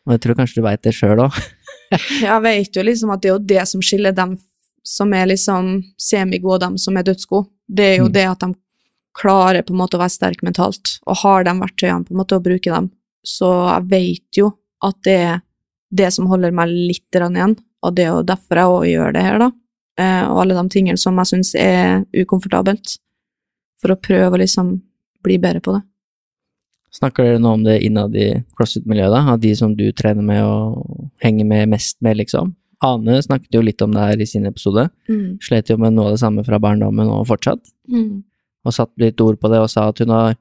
Og jeg tror kanskje du veit det sjøl òg. Jeg vet jo liksom at det er jo det som skiller dem som er liksom semigode, og dem som er dødsgode. Det er jo Mm. det at de klarer på en måte å være sterke mentalt, og har de verktøyene på en måte å bruke dem. Så jeg vet jo at det er det som holder meg litt igjen, og det er jo derfor jeg òg gjør det her, da. Eh, og alle de tingene som jeg syns er ukomfortabelt, for å prøve å liksom bli bedre på det. Snakker dere nå om det innad i crossfit-miljøet, da? Av de som du trener med og henger med mest med, liksom? Ane snakket jo litt om det her i sin episode. Mm. Slet jo med noe av det samme fra barndommen og fortsatt. Mm. Og satt litt ord på det og sa at hun har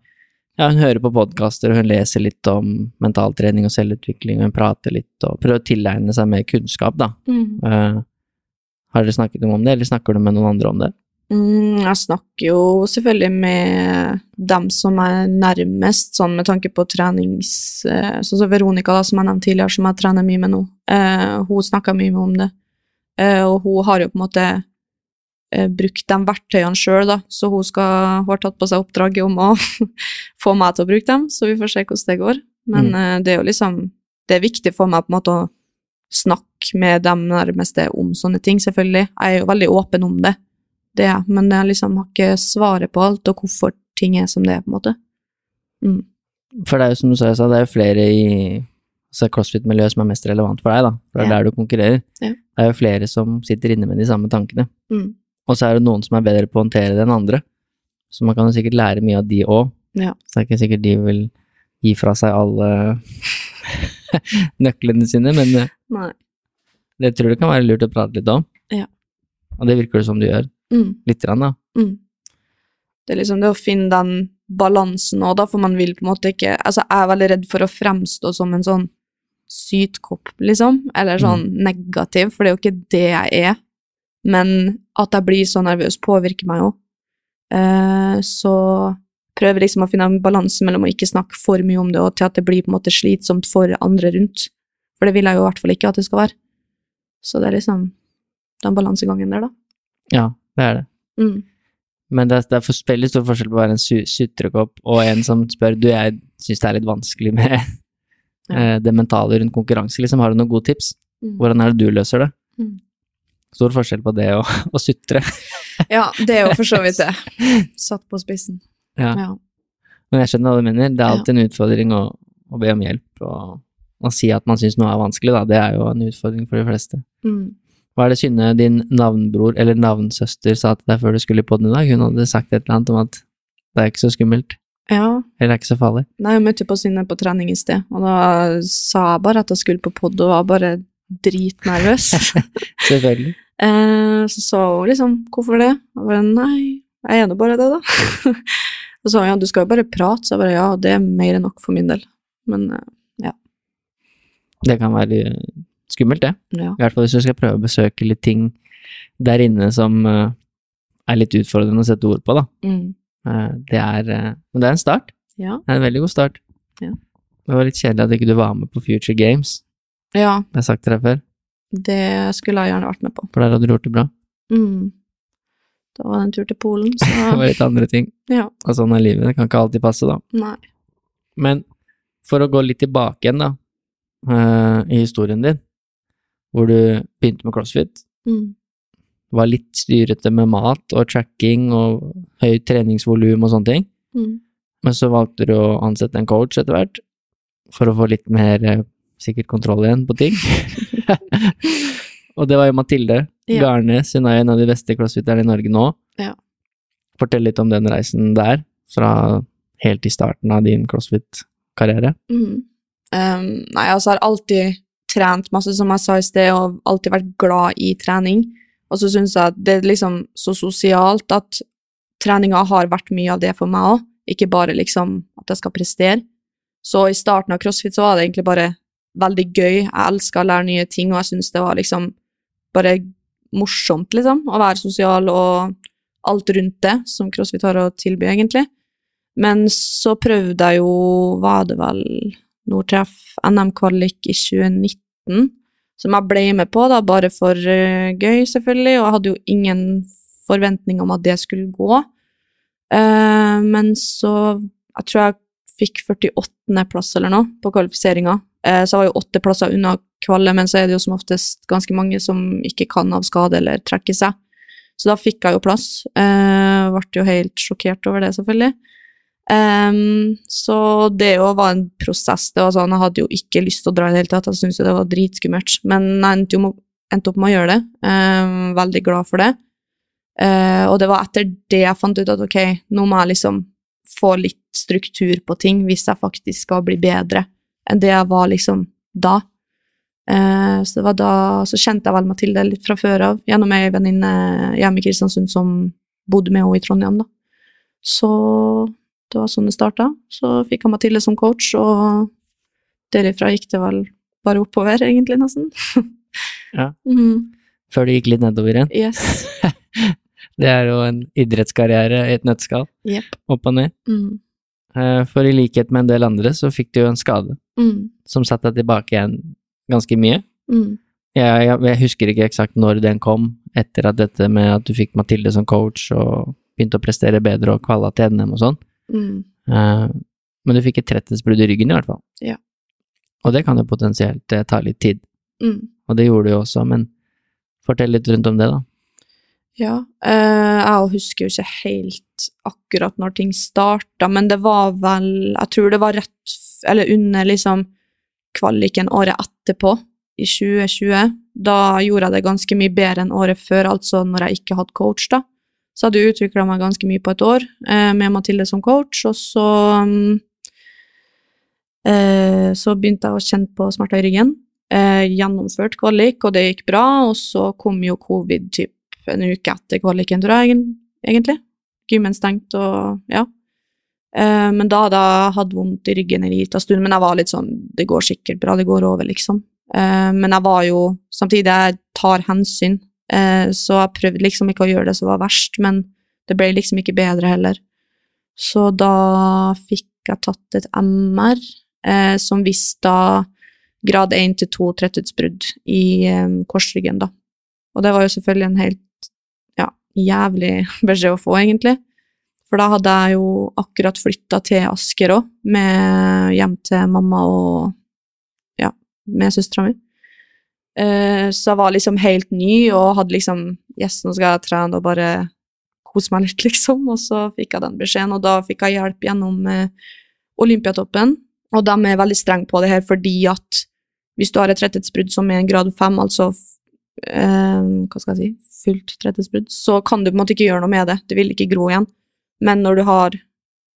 ja, hun hører på podkaster, og hun leser litt om mentaltrening og selvutvikling, og hun prater litt og prøver å tilegne seg mer kunnskap, da. Mm. Uh, Har dere snakket om det, eller snakker du med noen andre om det? Mm, jeg snakker jo selvfølgelig med dem som er nærmest, sånn med tanke på trenings... eh, Sånn som Veronica, da, som jeg nevnte tidligere, som jeg trener mye med nå. Eh, hun snakker mye med om det. Eh, og hun har jo på en måte eh, brukt de verktøyene sjøl, da, så hun, skal, hun har tatt på seg oppdraget om å *laughs* få meg til å bruke dem, så vi får se hvordan det går. Men Mm. det er jo liksom Det er viktig for meg på en måte å snakke med dem nærmeste om sånne ting, selvfølgelig. Jeg er jo veldig åpen om det, det er jeg, men jeg liksom har ikke svaret på alt, og hvorfor ting er som det er, på en måte. Mm. For det er jo som du sa, det er jo flere i altså crossfit-miljøet som er mest relevant for deg, da. For det er Ja. der du konkurrerer. Ja. Det er jo flere som sitter inne med de samme tankene. Mm. Og så er det noen som er bedre på å håndtere det enn andre. Så man kan jo sikkert lære mye av de òg. Ja. Så det er ikke sikkert de vil gi fra seg alle *laughs* nøklene sine, men eh, Nei. det tror jeg kan være lurt å prate litt om. Ja. Og det virker det som du gjør. Mm. Litt grann, da. Mm. Det er liksom det å finne den balansen òg, da, for man vil på en måte ikke Altså, jeg er veldig redd for å fremstå som en sånn sytkopp, liksom, eller sånn negativ, for det er jo ikke det jeg er. Men at jeg blir så nervøs, påvirker meg jo. Eh, så prøver liksom å finne en balanse mellom å ikke snakke for mye om det, og til at det blir på en måte slitsomt for andre rundt. For det vil jeg jo i hvert fall ikke at det skal være. Så det er liksom den balansegangen der, da. Ja, det er det. Mm. Men det er, det er veldig stor forskjell på å være en su- sutrekopp og en som spør du, jeg syns det er litt vanskelig med ja. *laughs* det mentale rundt konkurranse, liksom. Har du noen gode tips? Mm. Hvordan er det du løser det? Mm. Stor forskjell på det og *laughs* å sutre. *laughs* Ja, det er jo for så vidt det. Satt på spissen. Ja. Ja. Men jeg skjønner hva du mener. Det er alltid en utfordring å, å be om hjelp. Og, å si at man syns noe er vanskelig, da. Det er jo en utfordring for de fleste. Mm. Hva er det Synne, din navnbror eller navnsøster, sa til deg før du skulle i podden i dag? Hun hadde sagt et eller annet om at det er ikke så skummelt, ja. eller det er ikke så farlig. Nei, jeg møtte på Synne på trening i sted, og da sa jeg bare at jeg skulle på pod, og var bare dritnervøs. *laughs* Selvfølgelig. eh, så sa hun liksom 'hvorfor det?' Og jeg bare 'nei, jeg er nå bare det', da. *laughs* og så sa hun 'ja, du skal jo bare prate', så jeg bare 'ja, det er mer enn nok for min del'. Men eh, Det kan være skummelt, det. ja. I hvert fall hvis du skal prøve å besøke litt ting der inne som uh, er litt utfordrende å sette ord på, da. Mm. Uh, det er uh, Men det er en start. ja. Det er en veldig god start. Ja. Det var litt kjedelig at ikke du var med på Future Games. Ja, Det har jeg sagt til deg før, det skulle jeg gjerne vært med på. for der hadde du gjort det bra. Mm. Da var det en tur til Polen, *laughs* Det var litt andre ting. ja. Og sånn er livet. Det kan ikke alltid passe, da. Nei. Men for å gå litt tilbake igjen, da, i historien din, hvor du begynte med crossfit, Mm. var litt styrete med mat og tracking og høyt treningsvolum og sånne ting, Mm. men så valgte du å ansette en coach etter hvert, for å få litt mer eh, sikkert kontroll igjen på ting. *laughs* *laughs* og det var jo Mathilde Ja. Garnes, hun er en av de beste crossfitterne i Norge nå. Ja. Fortell litt om den reisen der, fra helt i starten av din crossfit-karriere. Mm. Um, nei, altså, jeg har alltid trent masse, som jeg sa i sted, og alltid vært glad i trening. Og så syns jeg at det er liksom så sosialt at treninga har vært mye av det for meg òg, ikke bare liksom at jeg skal prestere. Så i starten av crossfit så var det egentlig bare veldig gøy. Jeg elska å lære nye ting, og jeg syns det var liksom bare morsomt, liksom, å være sosial og alt rundt det som crossfit har å tilby, egentlig. Men så prøvde jeg jo, var det vel Nordtreff NM-kvalik i 2019, som jeg ble med på, da, bare for eh, gøy, selvfølgelig, og jeg hadde jo ingen forventning om at det skulle gå. Uh, men så Jeg tror jeg fikk 48. plass eller noe på kvalifiseringa, Uh, så jeg var jo åtte plasser unna kvalle, men så er det jo som oftest ganske mange som ikke kan av skade eller trekke seg. Så da fikk jeg jo plass. Uh, ble jo helt sjokkert over det, selvfølgelig. Ehm, så det jo var en prosess. Det var sånn, Jeg hadde jo ikke lyst til å dra i det hele tatt, jeg syntes jo det var dritskummelt. Men jeg endte, med, endte opp med å gjøre det. Um, veldig glad for det. Uh, og det var etter det jeg fant ut at ok, nå må jeg liksom få litt struktur på ting hvis jeg faktisk skal bli bedre enn det jeg var liksom da. Uh, så det var da så kjente jeg vel Mathilde litt fra før av, gjennom ei venninne hjemme i Kristiansund som bodde med henne i Trondheim, da. Så det var sånn det starta. Så fikk jeg Mathilde som coach, og derifra gikk det vel bare oppover, egentlig, nesten. *laughs* Ja. Mm. Før det gikk litt nedover igjen. Yes. *laughs* Det er jo en idrettskarriere i et nøtteskall. Yep. Opp og ned. Mm. Eh, For i likhet med en del andre, så fikk du jo en skade Mm. som satte deg tilbake igjen ganske mye. Mm. Jeg, jeg, jeg husker ikke eksakt når den kom, etter at dette med at du fikk Mathilde som coach og begynte å prestere bedre og kvala til NM og sånn. Mm. Eh, Men du fikk et tretthetsbrudd i ryggen i hvert fall. Ja. Og det kan jo potensielt eh, ta litt tid, Mm. og det gjorde du jo også, men fortell litt rundt om det, da. Ja. Eh, jeg husker jo ikke helt akkurat når ting starta, men det var vel Jeg tror det var rett Eller under liksom kvaliken året etterpå, i 2020. Da gjorde jeg det ganske mye bedre enn året før, altså når jeg ikke hadde coach, da. Så hadde jeg utvikla meg ganske mye på et år eh, med Mathilde som coach, og så mm, eh, Så begynte jeg å kjenne på smerter i ryggen. Eh, gjennomført kvalik, og det gikk bra, og så kom jo covid typ en uke etter kvaliken, tror jeg, egentlig. Gymmen stengt og ja. Men da hadde jeg hatt vondt i ryggen en liten stund, men jeg var litt sånn Det går sikkert bra, det går over, liksom. Men jeg var jo Samtidig, jeg tar hensyn, så jeg prøvde liksom ikke å gjøre det som var verst, men det ble liksom ikke bedre heller. Så da fikk jeg tatt et MR, eh, som viste da grad 1 til 2 tretthetsbrudd i eh, korsryggen, da. Og det var jo selvfølgelig en helt ja, jævlig *laughs* beskjed å få, egentlig. For da hadde jeg jo akkurat flytta til Asker òg, hjem til mamma og ja, med søstera mi. Eh, så jeg var liksom helt ny og hadde liksom Yes, nå skal jeg trene og bare kose meg litt, *laughs* liksom. Og så fikk jeg den beskjeden, og da fikk jeg hjelp gjennom uh, Olympiatoppen. Og de er veldig strenge på det her fordi at hvis du har et tretthetsbrudd som er en grad fem, altså Uh, hva skal jeg si, fullt tretthetsbrudd, så kan du på en måte ikke gjøre noe med det. Det vil ikke gro igjen. Men når du har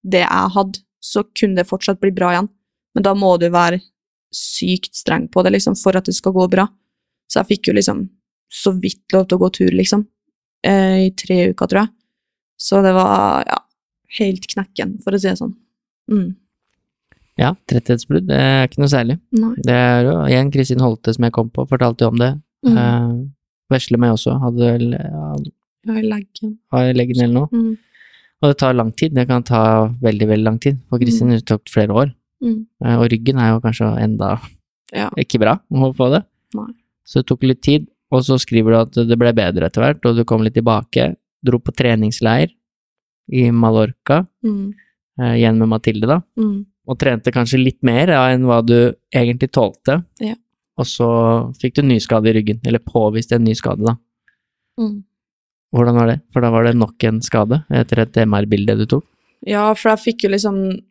det jeg hadde, så kunne det fortsatt bli bra igjen. Men da må du være sykt streng på det liksom, for at det skal gå bra. Så jeg fikk jo liksom så vidt lov til å gå tur, liksom. Eh, I tre uker, tror jeg. Så det var ja, helt knekken, for å si det sånn. Mm. Ja, tretthetsbrudd, det er ikke noe særlig. Nei. Det er jo igjen Kristin Holte som jeg kom på, fortalte jo om det. Mm. Eh, vesle meg også, hadde vel ja, i leggen. har leggen eller noe. Mm. Og det tar lang tid, det kan ta veldig, veldig lang tid. For Kristin mm. tok flere år. Mm. Eh, og ryggen er jo kanskje enda Ja. ikke bra å på det. Nei. Så det tok litt tid, og så skriver du at det ble bedre etter hvert, og du kom litt tilbake. Dro på treningsleir i Mallorca, Mm. eh, igjen med Mathilde, da. Mm. Og trente kanskje litt mer ja, enn hva du egentlig tålte. Ja. Og så fikk du ny skade i ryggen, eller påvist en ny skade, da. Mm. Hvordan var det? For da var det nok en skade etter et MR-bilde du tok? Ja, for jeg fikk jo liksom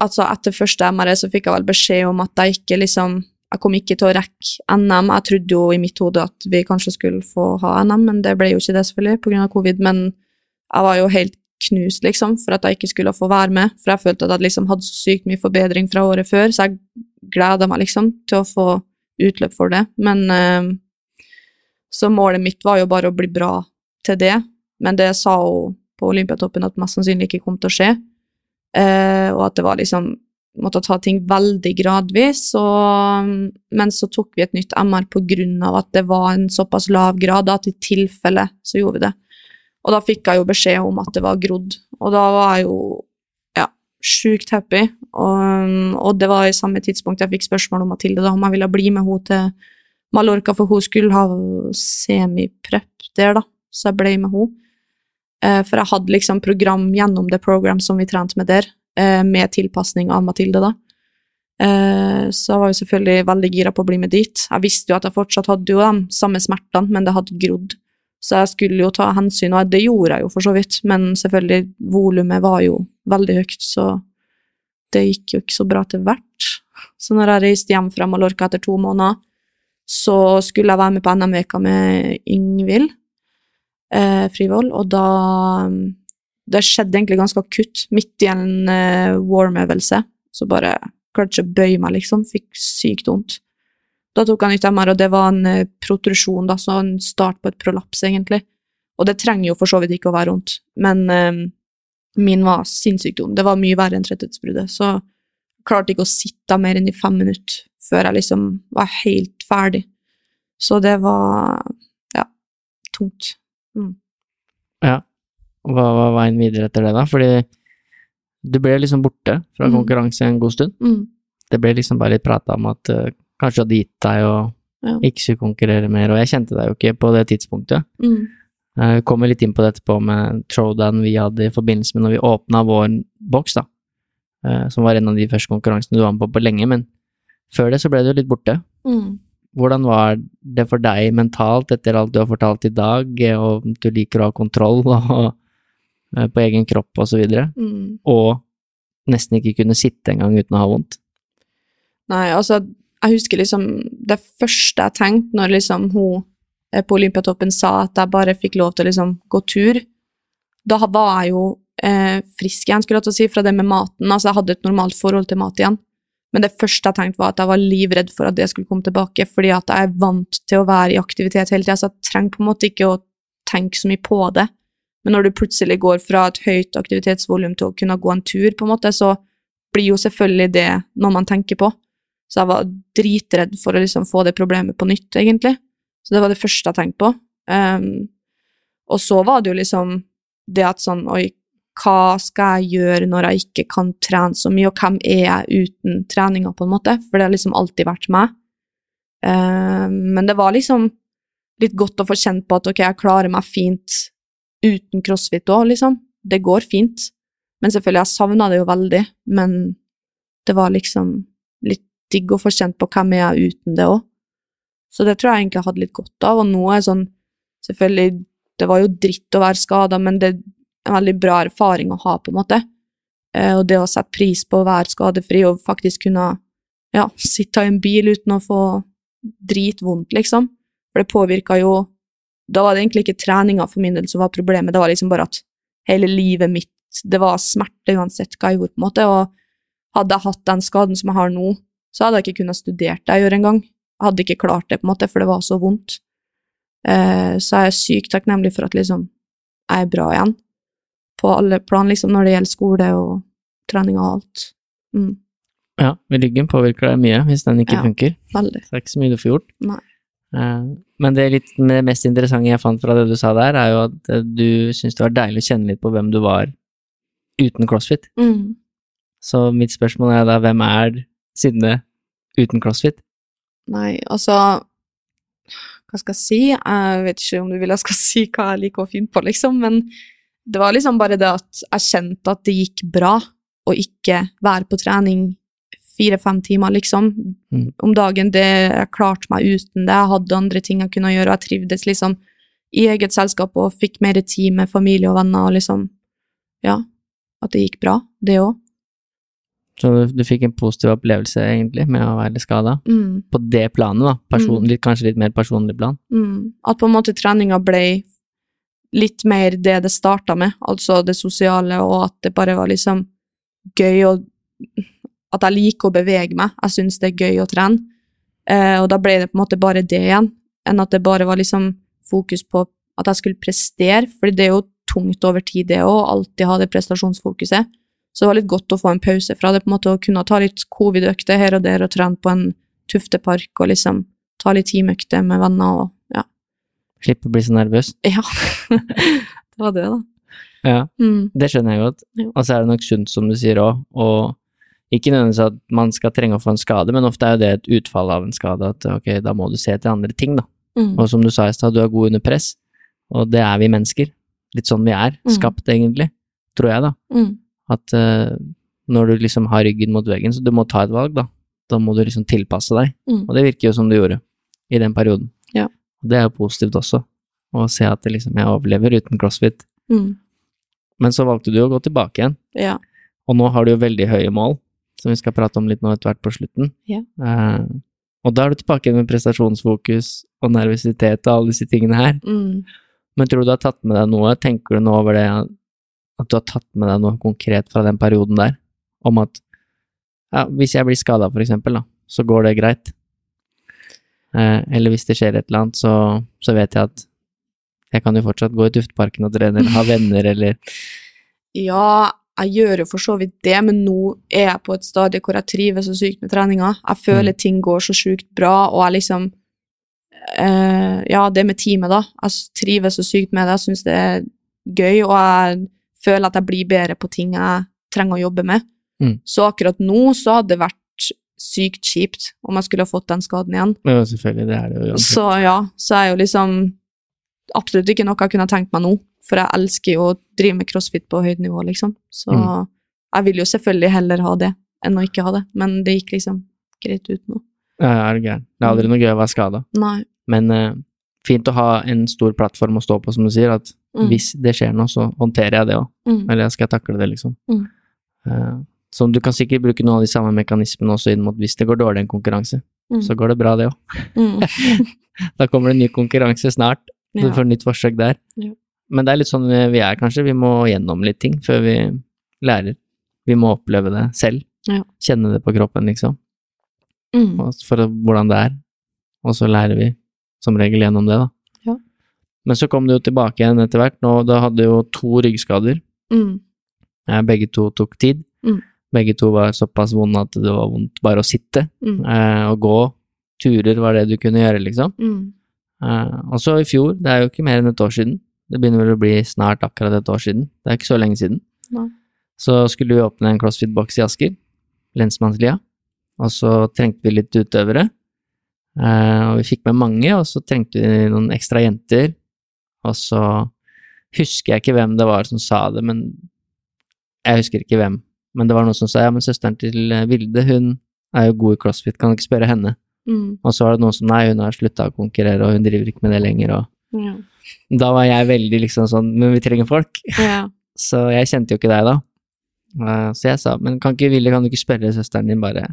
Altså, etter første MRE så fikk jeg vel beskjed om at jeg ikke liksom Jeg kom ikke til å rekke NM. Jeg trodde jo i mitt hode at vi kanskje skulle få ha NM, men det ble jo ikke det, selvfølgelig, av covid. Men jeg var jo helt knust, liksom, for at jeg ikke skulle få være med. For jeg følte at jeg liksom hadde så sykt mye forbedring fra året før, så jeg gleda meg liksom til å få utløp for det. Men eh, Så målet mitt var jo bare å bli bra til det, men det sa hun på Olympiatoppen at mest sannsynlig ikke kom til å skje. Uh, og at det var liksom Måtte ta ting veldig gradvis. Og, men så tok vi et nytt MR av at det var en såpass lav grad at i tilfelle så gjorde vi det. Og da fikk jeg jo beskjed om at det var grodd, og da var jeg jo ja, sjukt happy. Og, og det var i samme tidspunkt jeg fikk spørsmål om Mathilde da, om jeg ville bli med henne til Mallorca, for hun skulle ha semiprep der, da, så jeg ble med henne. Eh, for jeg hadde liksom program gjennom det program som vi trente med der, med tilpasning av Mathilde, da. Eh, så jeg var jo selvfølgelig veldig gira på å bli med dit. Jeg visste jo at jeg fortsatt hadde jo de samme smertene, men det hadde grodd. Så jeg skulle jo ta hensyn, og det gjorde jeg jo for så vidt, men selvfølgelig, volumet var jo veldig høyt, så det gikk jo ikke så bra til hvert. Så når jeg reiste hjem fra Mallorca etter to måneder, så skulle jeg være med på NM-veka med Yngvild eh, Frivold, og da Det skjedde egentlig ganske akutt, midt i en uh, warm-øvelse, så bare klarte ikke å bøye meg, liksom. Fikk sykt vondt. Da tok han ut MR, og det var en uh, protrusjon, da, så en start på et prolaps, egentlig. Og det trenger jo for så vidt ikke å være vondt, men uh, min var sinnssykt vond. Det var mye verre enn tretthetsbruddet, så klarte ikke å sitte mer enn i fem minutter før jeg liksom var helt ferdig. Så det var Ja, tungt. Mm. Ja. Hva var veien videre etter det, da? Fordi du ble liksom borte fra mm. konkurranse en god stund. Mm. Det ble liksom bare litt prata om at uh, kanskje hadde gitt deg og Ja. ikke skulle konkurrere mer, og jeg kjente deg jo ikke på det tidspunktet. Mm. Uh, kommer litt inn på det etterpå med throwdown vi hadde i forbindelse med når vi åpna vår boks, da. Uh, Som var en av de første konkurransene du var med på på lenge, men før det så ble du litt borte. Mm. Hvordan var det for deg mentalt etter alt du har fortalt i dag, og du liker å ha kontroll *laughs* og, på egen kropp og så Mm. og nesten ikke kunne sitte engang uten å ha vondt? Nei, altså, jeg husker liksom det første jeg tenkte når liksom hun eh, på Olympiatoppen sa at jeg bare fikk lov til å liksom gå tur. Da var jeg jo eh, frisk igjen, skulle jeg til å si, fra det med maten. Altså, jeg hadde et normalt forhold til mat igjen. Men det første jeg tenkte, var at jeg var livredd for at det skulle komme tilbake, fordi at jeg er vant til å være i aktivitet hele tida, så jeg trenger på en måte ikke å tenke så mye på det. Men når du plutselig går fra et høyt aktivitetsvolum til å kunne gå en tur, på en måte, så blir jo selvfølgelig det noe man tenker på. Så jeg var dritredd for å liksom få det problemet på nytt, egentlig. Så det var det første jeg tenkte på. Um, og så var det jo liksom det at sånn Oi, hva skal jeg gjøre når jeg ikke kan trene så mye, og hvem er jeg uten treninga, på en måte? For det har liksom alltid vært meg. Um, men det var liksom litt godt å få kjent på at ok, jeg klarer meg fint uten crossfit òg, liksom. Det går fint. Men selvfølgelig, jeg savna det jo veldig, men det var liksom litt digg å få kjent på hvem jeg er uten det òg. Så det tror jeg egentlig jeg hadde litt godt av, og nå er sånn Selvfølgelig, det var jo dritt å være skada, men det er en veldig bra erfaring å ha, på en måte. Eh, og det å sette pris på å være skadefri og faktisk kunne ja, sitte i en bil uten å få dritvondt, liksom. For det påvirka jo Da var det egentlig ikke treninga for min del som var problemet, det var liksom bare at hele livet mitt Det var smerte uansett hva jeg gjorde, på en måte, og hadde jeg hatt den skaden som jeg har nå, så hadde jeg ikke kunnet studert det jeg gjør engang. Jeg hadde ikke klart det, på en måte, for det var så vondt. Eh, så jeg er sykt takknemlig for at liksom jeg er bra igjen, på alle plan, liksom, når det gjelder skole og trening og alt. Mm, Ja, ryggen påvirker deg mye hvis den ikke Ja. funker. veldig. Det er ikke så mye du får gjort. Nei. Eh, Men det, litt, det mest interessante jeg fant fra det du sa der, er jo at eh, du syns det var deilig å kjenne litt på hvem du var uten crossfit. Mm. Så mitt spørsmål er da, hvem er Synne uten crossfit? Nei, altså Hva skal jeg si? Jeg vet ikke om du vil jeg skal *laughs* si hva jeg liker å finne på, liksom, men det var liksom bare det at jeg kjente at det gikk bra å ikke være på trening fire-fem timer, liksom, Mm. om dagen. Det, jeg klarte meg uten det. Jeg hadde andre ting jeg kunne gjøre, og jeg trivdes liksom i eget selskap og fikk mer tid med familie og venner, og liksom Ja, at det gikk bra, det òg. Så du, du fikk en positiv opplevelse, egentlig, med å være skada? Mm. På det planet, da. Person, litt, kanskje litt mer personlig plan? Mm. At på en måte treninga ble litt mer det det starta med, altså det sosiale, og at det bare var liksom gøy å At jeg liker å bevege meg. Jeg syns det er gøy å trene. Eh, og da ble det på en måte bare det igjen, enn at det bare var liksom fokus på at jeg skulle prestere, for det er jo tungt over tid, det òg, alltid ha det prestasjonsfokuset. Så det var litt godt å få en pause fra det, på en måte, å kunne ta litt covid-økter her og der og trene på en tuftepark og liksom ta litt teamøkter med venner og ja. Slippe å bli så nervøs? *laughs* Ja, det var det, da. Ja. Mm. Det skjønner jeg godt. Og så er det nok sunt, som du sier òg, og ikke nødvendigvis at man skal trenge å få en skade, men ofte er jo det et utfall av en skade, at ok, da må du se til andre ting, da. Mm. Og som du sa i stad, du er god under press, og det er vi mennesker. Litt sånn vi er, Mm. skapt egentlig, tror jeg, da. Mm. At uh, når du liksom har ryggen mot veggen, så du må ta et valg, da. Da må du liksom tilpasse deg, Mm. og det virker jo som du gjorde i den perioden. Ja. Og det er jo positivt også, å se at det liksom, jeg overlever uten crossfit. Mm. Men så valgte du å gå tilbake igjen. Ja. Og nå har du jo veldig høye mål, som vi skal prate om litt nå etter hvert på slutten. Ja. Uh, og da er du tilbake med prestasjonsfokus og nervøsitet og alle disse tingene her. Mm. Men tror du du har tatt med deg noe? Tenker du nå over det, at du har tatt med deg noe konkret fra den perioden der? Om at ja, hvis jeg blir skada, for eksempel, da, så går det greit. Eh, eller hvis det skjer et eller annet, så, så vet jeg at jeg kan jo fortsatt gå i Tufteparken og trene, eller ha venner, eller ja, jeg gjør jo for så vidt det, men nå er jeg på et stadie hvor jeg trives så sykt med treninga. Jeg føler ting går så sjukt bra, og jeg liksom eh, Ja, det med teamet, da. Jeg trives så sykt med det. Jeg syns det er gøy, og jeg føler at jeg blir bedre på ting jeg trenger å jobbe med. Mm. Så akkurat nå så hadde det vært sykt kjipt om jeg skulle ha fått den skaden igjen. Ja, selvfølgelig, det er det jo. uansett. Så ja, så er jo liksom absolutt ikke noe jeg kunne tenkt meg nå, for jeg elsker jo å drive med crossfit på høyt nivå, liksom. Så Mm. jeg vil jo selvfølgelig heller ha det enn å ikke ha det, men det gikk liksom greit ut nå. Ja, er du gæren. Det er aldri noe gøy å være skada. Men eh, fint å ha en stor plattform å stå på, som du sier. At Mm. hvis det skjer noe, så håndterer jeg det òg. Mm. Eller skal jeg takle det, liksom. Mm. Eh, så du kan sikkert bruke noen av de samme mekanismene også inn mot hvis det går dårlig i en konkurranse. Mm. Så går det bra, det òg. Mm. *laughs* Da kommer det en ny konkurranse snart. Du Ja. får nytt forsøk der. Ja. Men det er litt sånn vi er, kanskje. Vi må gjennom litt ting før vi lærer. Vi må oppleve det selv. Ja. Kjenne det på kroppen, liksom. Mm. for hvordan det er. Og så lærer vi som regel gjennom det, da. Ja. Men så kom det jo tilbake igjen etter hvert. Nå, da hadde jo to ryggskader. Mm. Ja, Begge to tok tid. Mm. Begge to var såpass vonde at det var vondt bare å sitte. Mm. Eh, og gå turer var det du kunne gjøre, liksom. Mm. Eh, og så i fjor, det er jo ikke mer enn et år siden. Det begynner vel å bli snart akkurat et år siden. Det er ikke så lenge siden. Nei. Så skulle vi åpne en CrossFit-boks i Asker, lensmannslia, og så trengte vi litt utøvere. Eh, og vi fikk med mange, og så trengte vi noen ekstra jenter. Og så husker jeg ikke hvem det var som sa det, men jeg husker ikke hvem. Men det var noen som sa ja, men søsteren til eh, Vilde, hun er jo god i CrossFit, kan du ikke spørre henne? Mm. Og så var det noen som nei, hun har slutta å konkurrere, og hun driver ikke med det lenger, og Ja. da var jeg veldig liksom sånn, men vi trenger folk. Ja. *laughs* Så jeg kjente jo ikke deg da. Eh, Så jeg sa, men kan ikke Ville, kan du ikke spørre søsteren din, bare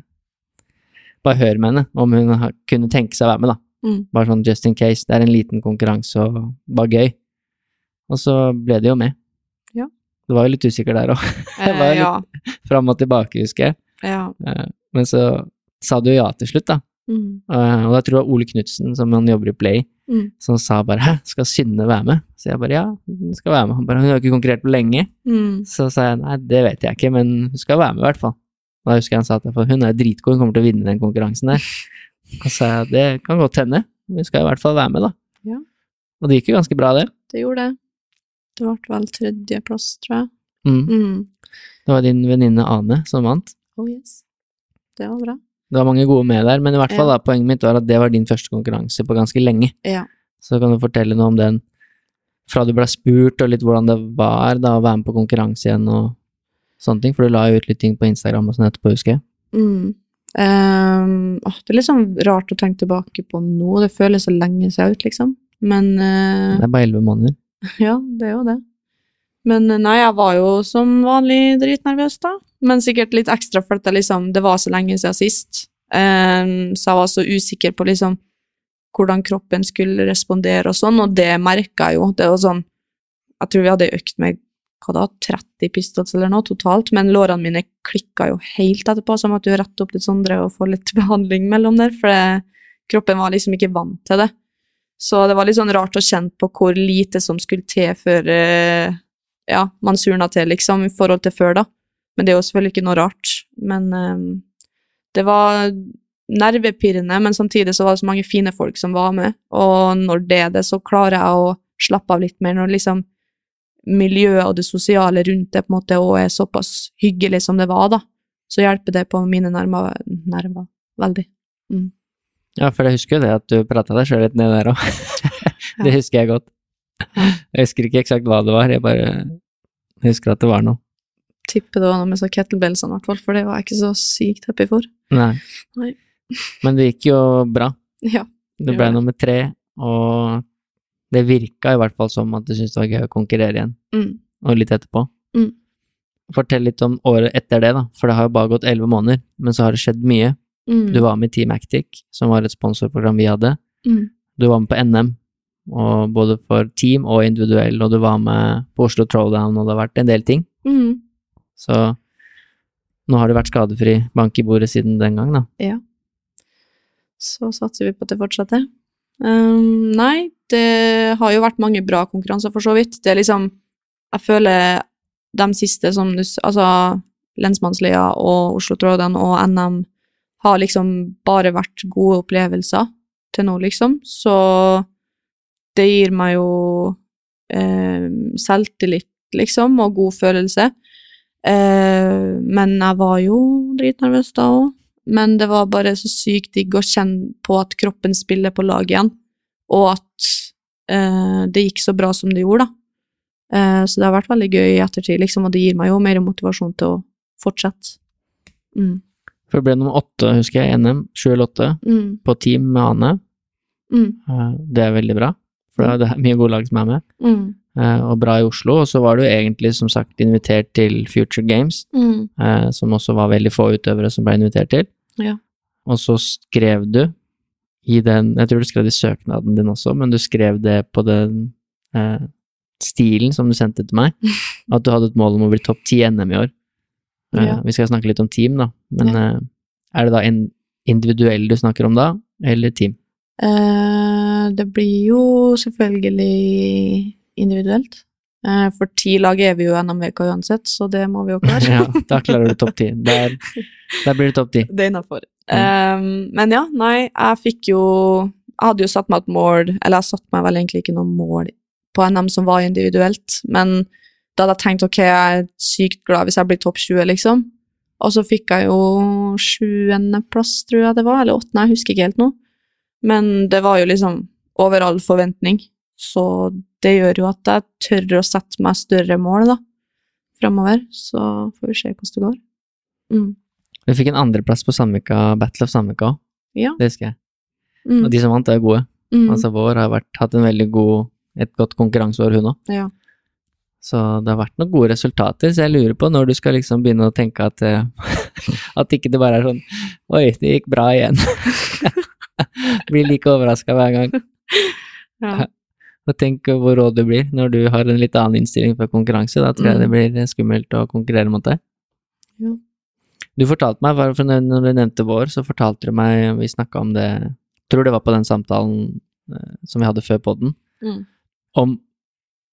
Bare hør med henne, om hun har- kunne tenke seg å være med, da. Mm. Bare sånn just in case. Det er en liten konkurranse og bare gøy. Og så ble det jo med. Ja. Du var jo litt usikker der òg, *laughs* Eh, var litt- ja. fram og tilbake, husker jeg. Ja. Eh, Men så sa du ja til slutt, da. Mm. Eh, Og da tror jeg Ole Knutsen, som han jobber i Play, Mm. som sa bare 'hæ, skal Synne være med?' Så jeg bare 'ja, hun skal være med'. Han bare 'hun har ikke konkurrert på lenge'. Mm. Så sa jeg 'nei, det vet jeg ikke, men hun skal være med i hvert fall'. Da husker jeg han sa at hun er dritgod, hun kommer til å vinne den konkurransen der. *laughs* Og så sa jeg 'det kan godt hende, hun skal i hvert fall være med', da. Ja. Og det gikk jo ganske bra, det. Det gjorde det. Det ble vel tredjeplass, tror jeg. Mm. Mm. Det var din venninne Ane som vant. Oh yes. Det var bra. Det var mange gode med der, men i hvert fall da, poenget mitt var at det var din første konkurranse på ganske lenge. Ja. Så kan du fortelle noe om den fra du ble spurt, og litt hvordan det var da å være med på konkurranse igjen og sånne ting, for du la jo ut litt ting på Instagram og sånn etterpå, husker jeg. Mm. Um, åh, det er litt sånn rart å tenke tilbake på nå. Det føles så lenge siden ut, liksom. Men uh, Det er bare elleve måneder. *laughs* ja, det er jo det. Men eh, nei, jeg var jo som vanlig dritnervøs, da. Men sikkert litt ekstra fordi liksom, det var så lenge siden sist. Um, så jeg var så usikker på liksom hvordan kroppen skulle respondere og sånn, og det merka jeg jo. Det var sånn Jeg tror vi hadde økt med hva da, 30 pistols eller noe totalt, men lårene mine klikka jo helt etterpå, så jeg måtte jo rette opp litt Sondre og få litt *laughs* behandling mellom der, for det, kroppen var liksom ikke vant til det. Så det var litt sånn rart å kjenne på hvor lite som skulle til før eh, ja, man surna til, liksom, i forhold til før, da. Men det er jo selvfølgelig ikke noe rart. Men eh, det var nervepirrende, men samtidig så var det så mange fine folk som var med, og når det er det, så klarer jeg å slappe av litt mer, når liksom miljøet og det sosiale rundt det på en måte òg er såpass hyggelig som det var, da. Så hjelper det på mine nerver, nerver veldig. Ja, for jeg husker jo det at du prata deg sjøl litt ned der òg. *laughs* det husker jeg godt. Jeg husker ikke eksakt hva det var, jeg bare husker at det var noe. Tipper det var noe med så kettlebellsene, i hvert fall, for det var jeg ikke så sykt happy for. Nei. Nei. *laughs* Men det gikk jo bra. Ja. Det Det ble nummer tre, og det virka i hvert fall som at du syntes det var gøy å konkurrere igjen, Mm. og litt etterpå. Mm. Fortell litt om året etter det, da, for det har jo bare gått elleve måneder, men så har det skjedd mye. Mm. Du var med i Team Actic, som var et sponsorprogram vi hadde. Mm. Du var med på NM, og både for team og individuell, og du var med på Oslo Throwdown, og det har vært en del ting. Mm. Så nå har du vært skadefri bank i bordet siden den gang, da. Så satser vi på at det fortsetter. Um, nei, det har jo vært mange bra konkurranser, for så vidt. Det er liksom Jeg føler de siste som du Altså Lensmannslia og Oslo Tråden og NM har liksom bare vært gode opplevelser. til nå, liksom. Så det gir meg jo eh, selvtillit, liksom, og god følelse. Eh, men jeg var jo dritnervøs da òg. Men det var bare så sykt digg å kjenne på at kroppen spiller på lag igjen, og at eh, det gikk så bra som det gjorde, da. Eh, så det har vært veldig gøy i ettertid, liksom, og det gir meg jo mer motivasjon til å fortsette. Mm. For det ble nummer åtte, husker jeg, NM, sju eller åtte, Mm. på team med Ane. Mm. Eh, Det er veldig bra, for det er mye gode lag som er med. Mm. Uh, Og bra i Oslo. Og så var du egentlig, som sagt, invitert til Future Games, Mm. uh, som også var veldig få utøvere som ble invitert til. Ja. Og så skrev du i den Jeg tror du skrev det i søknaden din også, men du skrev det på den uh, stilen som du sendte til meg, *laughs* at du hadde et mål om å bli topp ti NM i år. Ja. Vi skal snakke litt om team, da, men Ja. er det da en individuell du snakker om da, eller team? Eh, det blir jo selvfølgelig individuelt. Eh, for ti lag er vi jo gjennom veka uansett, så det må vi jo klare. *laughs* ja, da klarer du topp ti. Der, der blir det topp ti. Det er innafor. men ja, nei, jeg fikk jo Jeg hadde jo satt meg et mål, eller jeg satte meg vel egentlig ikke noe mål på NM som var individuelt, men da hadde jeg tenkt ok, jeg er sykt glad hvis jeg blir topp 20, liksom. Og så fikk jeg jo sjuendeplass, tror jeg det var, eller åttende, jeg husker ikke helt nå. Men det var jo liksom over all forventning, så det gjør jo at jeg tør å sette meg større mål, da, framover. Så får vi se hvordan det går. Mm. Du fikk en andreplass på Sandvika, Battle of Sandvika òg, Ja. det husker jeg. Mm. Og de som vant, er gode. Mm. Altså vår har vært, hatt en veldig god, et godt konkurranseår, hun òg. ja. Så det har vært noen gode resultater, så jeg lurer på når du skal liksom begynne å tenke at eh, *laughs* At ikke det bare er sånn Oi, det gikk bra igjen. *laughs* *laughs* Blir like overraska hver gang. *laughs* Ja. Og tenk hvor rå du blir når du har en litt annen innstilling for konkurranse. Da tror jeg det Mm. blir skummelt å konkurrere mot deg. Ja. Du fortalte meg, for når du nevnte vår, så fortalte du meg, vi snakka om det, tror det var på den samtalen eh, som vi hadde før podden, Mm. om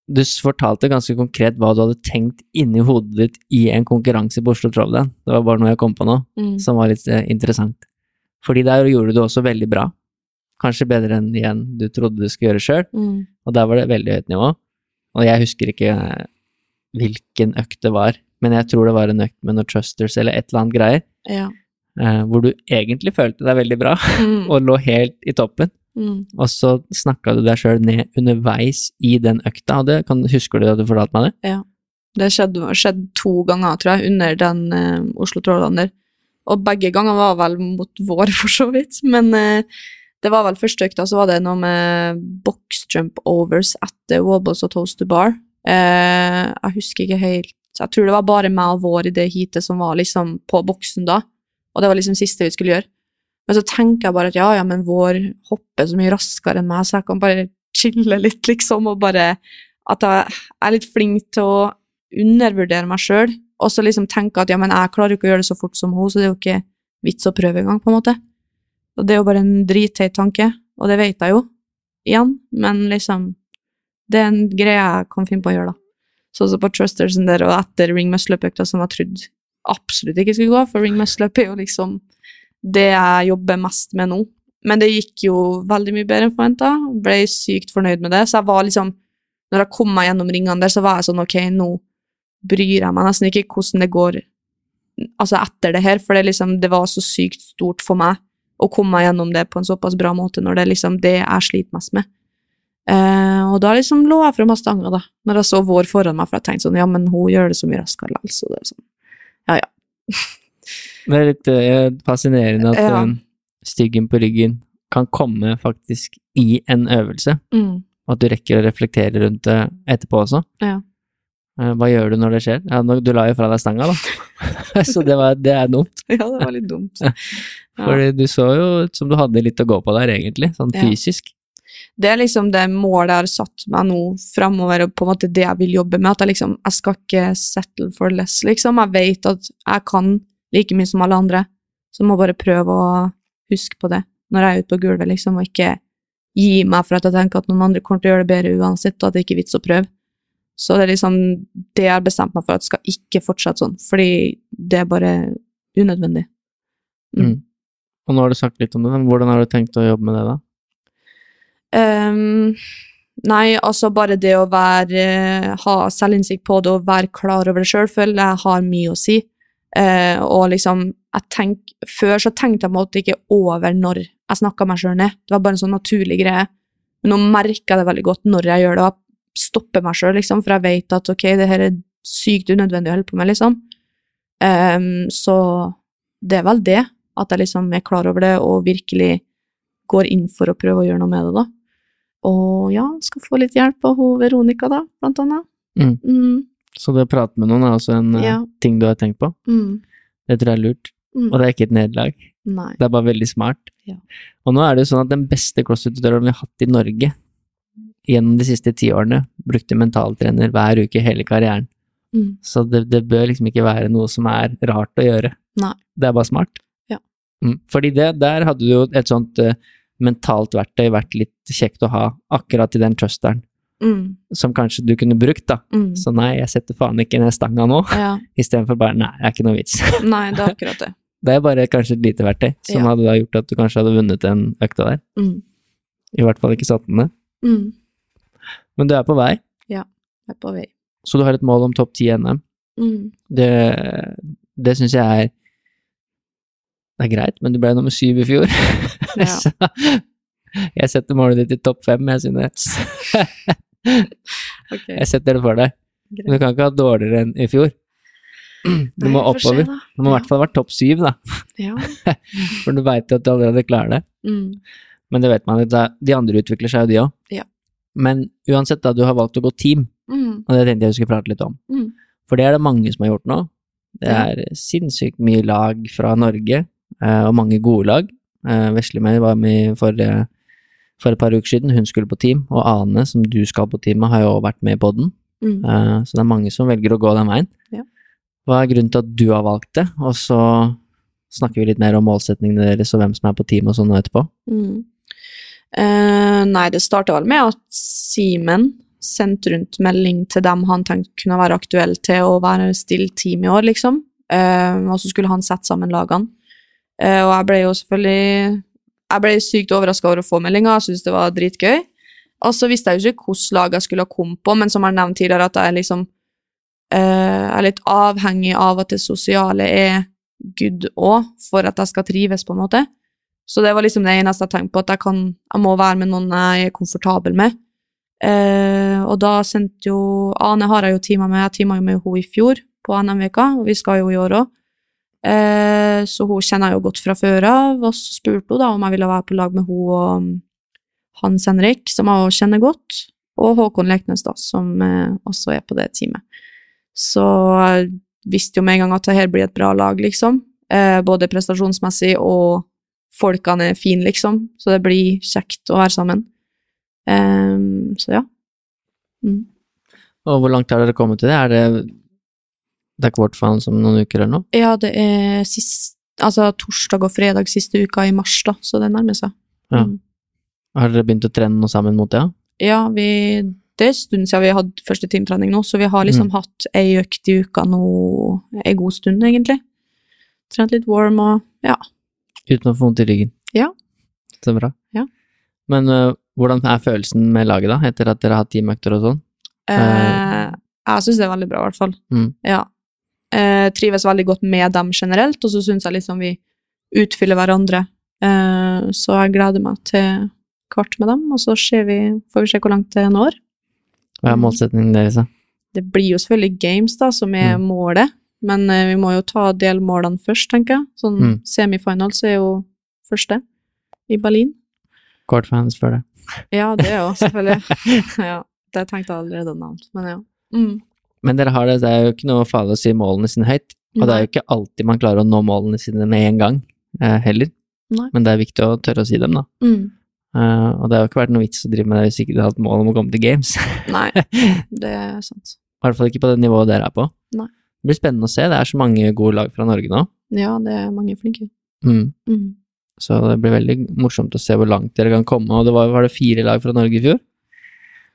du fortalte ganske konkret hva du hadde tenkt inni hodet ditt i en konkurranse på Oslo Trovdown. Det var bare noe jeg kom på nå, Mm. som var litt eh, interessant. Fordi der gjorde du også veldig bra. Kanskje bedre enn igjen du trodde du skulle gjøre sjøl, Mm. og der var det veldig høyt nivå. Og jeg husker ikke eh, hvilken økt det var, men jeg tror det var en økt med noen trusters eller et eller annet greier, Ja. eh, hvor du egentlig følte deg veldig bra, *laughs* Mm. og lå helt i toppen. Mm. Og så snakka du deg sjøl ned underveis i den økta, og det kan, husker du at du fortalte meg det? Ja. Det skjedde, skjedde to ganger, tror jeg, under den eh, Oslo Trådland. Og begge ganger var vel mot vår, for så vidt. Men eh, det var vel første økta, så var det noe med box jump overs etter wobbles og toast to bar. Eh, jeg husker ikke helt Jeg tror det var bare meg og vår i det heatet som var liksom på boksen da. Og det var liksom siste vi skulle gjøre. Men så tenker jeg bare at ja, ja, men vår hopper så mye raskere enn meg, så jeg kan bare chille litt, liksom, og bare At jeg er litt flink til å undervurdere meg sjøl, og så liksom tenke at ja, men jeg klarer jo ikke å gjøre det så fort som hun, så det er jo ikke vits å prøve engang, på en måte. Og det er jo bare en dritteit tanke, og det vet jeg jo, igjen, men liksom Det er en greie jeg kan finne på å gjøre, da. Sånn som på Trustersen der, og etter ring muscle-up-økta, som jeg trodde absolutt ikke skulle gå, for ring muscle-up er jo liksom det jeg jobber mest med nå. Men det gikk jo veldig mye bedre enn forventa. Ble sykt fornøyd med det. Så jeg var liksom Når jeg kom meg gjennom ringene der, så var jeg sånn ok, nå bryr jeg meg nesten ikke hvordan det går altså etter det her, for det, liksom, det var så sykt stort for meg å komme meg gjennom det på en såpass bra måte når det er liksom det jeg sliter mest med. Eh, og da liksom lå jeg fra stanga, da, når jeg så vår foran meg, for jeg tenkte sånn, ja, men hun gjør det så mye raskere likevel, så det er sånn, ja, ja. *laughs* Det er litt uh, fascinerende at Ja. eh, styggen på ryggen kan komme faktisk i en øvelse, Mm. og at du rekker å reflektere rundt det etterpå også. Ja. Eh, Hva gjør du når det skjer? Ja, du la jo fra deg stanga, da. *laughs* Så det, var, det er dumt. *laughs* ja, det var litt dumt. Ja. Fordi du så jo ut som du hadde litt å gå på der, egentlig, sånn fysisk. det er liksom det målet jeg har satt meg nå framover, og på en måte det jeg vil jobbe med. At jeg liksom, jeg skal ikke settle for less, liksom. Jeg vet at jeg kan like mye som alle andre, så jeg må bare prøve å huske på det når jeg er ute på gulvet, liksom, og ikke gi meg for at jeg tenker at noen andre kommer til å gjøre det bedre uansett, og at det ikke er vits å prøve. Så det er liksom det jeg har bestemt meg for, at skal ikke fortsette sånn, fordi det er bare unødvendig. Mm. Mm. Og nå har du sagt litt om det, men hvordan har du tenkt å jobbe med det, da? Um, nei, altså bare det å være Ha selvinnsikt på det og være klar over det sjøl, føler jeg har mye å si. Uh, og liksom jeg tenk, Før så tenkte jeg på en måte ikke over når jeg snakka meg sjøl ned. Det var bare en sånn naturlig greie. Men nå merker jeg det veldig godt når jeg gjør det, og jeg stopper meg sjøl, liksom, for jeg vet at ok, det her er sykt unødvendig å holde på med, liksom. Um, så det er vel det, at jeg liksom er klar over det og virkelig går inn for å prøve å gjøre noe med det, da. Og ja, skal få litt hjelp av hun Veronica, da, blant annet. Mm. Mm, Så det å prate med noen er også en eh, Ja. ting du har tenkt på. mm, Det tror jeg er lurt. mm. Og det er ikke et nederlag. Det er bare veldig smart. Ja. Og nå er det jo sånn at den beste crossfit-utøveren vi har hatt i Norge gjennom de siste ti årene, brukte mentaltrener hver uke hele karrieren. Mm, Så det, det bør liksom ikke være noe som er rart å gjøre. Nei. Det er bare smart. Ja. Mm. Fordi det, der hadde jo et sånt uh, mentalt verktøy vært litt kjekt å ha akkurat i den trusteren, mm, som kanskje du kunne brukt, da. mm. Så nei, jeg setter faen ikke ned stanga nå, Ja. *laughs* istedenfor bare nei, det er ikke noe vits. *laughs* Nei, det er akkurat det. *laughs* Det er bare kanskje et lite verktøy som Ja. hadde da gjort at du kanskje hadde vunnet den økta der. Mm, I hvert fall ikke satt den ned. Men du er på vei, Jeg er på vei. så du har et mål om topp ti NM. Mm. Det, det syns jeg er Det er greit, men du ble nummer syv i fjor. *laughs* Ja. så jeg setter målet ditt i topp fem, jeg, Synne. *laughs* okay. Jeg setter det for deg. Men du kan ikke ha dårligere enn i fjor. Du må Nei, vi se, oppover. Du må i hvert fall være topp syv, da. Ja. *laughs* For du veit at du allerede klarer det. Mm. Men det vet man jo, de andre utvikler seg jo, de òg. Ja. Men uansett, da, du har valgt å gå team, Mm. og det tenkte jeg vi skulle prate litt om. Mm. For det er det mange som har gjort nå. Det Ja. er sinnssykt mye lag fra Norge, eh, og mange gode lag. Eh, Veslemøy var med for, eh, for et par uker siden, hun skulle på team, og Ane, som du skal på team har jo også vært med i poden. Mm. Så det er mange som velger å gå den veien. Ja. Hva er grunnen til at du har valgt det? Og så snakker vi litt mer om målsetningene deres og hvem som er på team og sånn etterpå. Mm. Eh, nei, det starta vel med at Simen sendte rundt melding til dem han tenkte kunne være aktuell til å være still team i år, liksom. Uh, og så skulle han sette sammen lagene. Uh, og jeg ble jo selvfølgelig Jeg ble sykt overraska over å få meldinga, jeg syntes det var dritgøy. Og så visste jeg jo ikke hvilket lag jeg skulle komme på, men som jeg nevnt tidligere, at jeg liksom er litt avhengig av at det sosiale er good òg, for at jeg skal trives, på en måte. Så det var liksom det eneste jeg tenkte på, at jeg, kan, jeg må være med noen jeg er komfortabel med. Eh, og da sendte jo Ane har jeg jo teama med, jeg teama jo med henne i fjor på NM-veka, og vi skal jo i år òg. Eh, så hun kjenner jeg jo godt fra før av, og så spurte hun da om jeg ville være på lag med henne og um, Hans Henrik, som jeg også kjenner godt, og Håkon Leknes, da, som eh, også er på det teamet. Så jeg visste jo med en gang at det her blir et bra lag, liksom. Eh, både prestasjonsmessig og folkene er fine, liksom. Så det blir kjekt å være sammen. Um, så ja. Mm. Og hvor langt har dere kommet til det? Er det det er quarterfinals om noen uker eller noe? Ja, det er sist, altså torsdag og fredag siste uka i mars, da, så det nærmer seg. Ja. Mm. Har dere begynt å trene noe sammen mot det? Ja, vi, det er en stund siden vi har hatt første teamtrening nå, så vi har liksom Mm. hatt ei økt i uka nå en god stund, egentlig. Trent litt warm og ja. Uten å få vondt i ryggen? Ja. Så bra. Ja. Men uh, hvordan er følelsen med laget, da, etter at dere har hatt teamøkter og sånn? Uh, jeg syns det er veldig bra, i hvert fall. Mm. Ja. Uh, trives veldig godt med dem generelt, og så syns jeg liksom vi utfyller hverandre. Så jeg gleder meg til kvart med dem, og så ser vi, får vi se hvor langt det når. Hva er målsettingen deres, da? Det blir jo selvfølgelig games, da, som er Mm. målet, men eh, vi må jo ta delmålene først, tenker jeg. Sånn Mm. semifinals er jo første i Berlin. Quarterfinals før det. Ja, det òg, *laughs* selvfølgelig. ja, det tenkte jeg allerede navnt, men ja. Mm. Men dere har det, det er jo ikke noe farlig å si målene sine høyt. Og det er jo ikke alltid man klarer å nå målene sine med en gang, eh, heller. Nei. Men det er viktig å tørre å si dem, da. Mm. Uh, og det har jo ikke vært noe vits å drive med det hvis ikke du har hatt mål om å komme til games. Nei, *laughs* det er sant. I hvert fall ikke på det nivået dere er på. Nei. Det blir spennende å se. Det er så mange gode lag fra Norge nå. Ja, det er mange flinke. Mm. Mm. Så det blir veldig morsomt å se hvor langt dere kan komme. Og det var, var det fire lag fra Norge i fjor?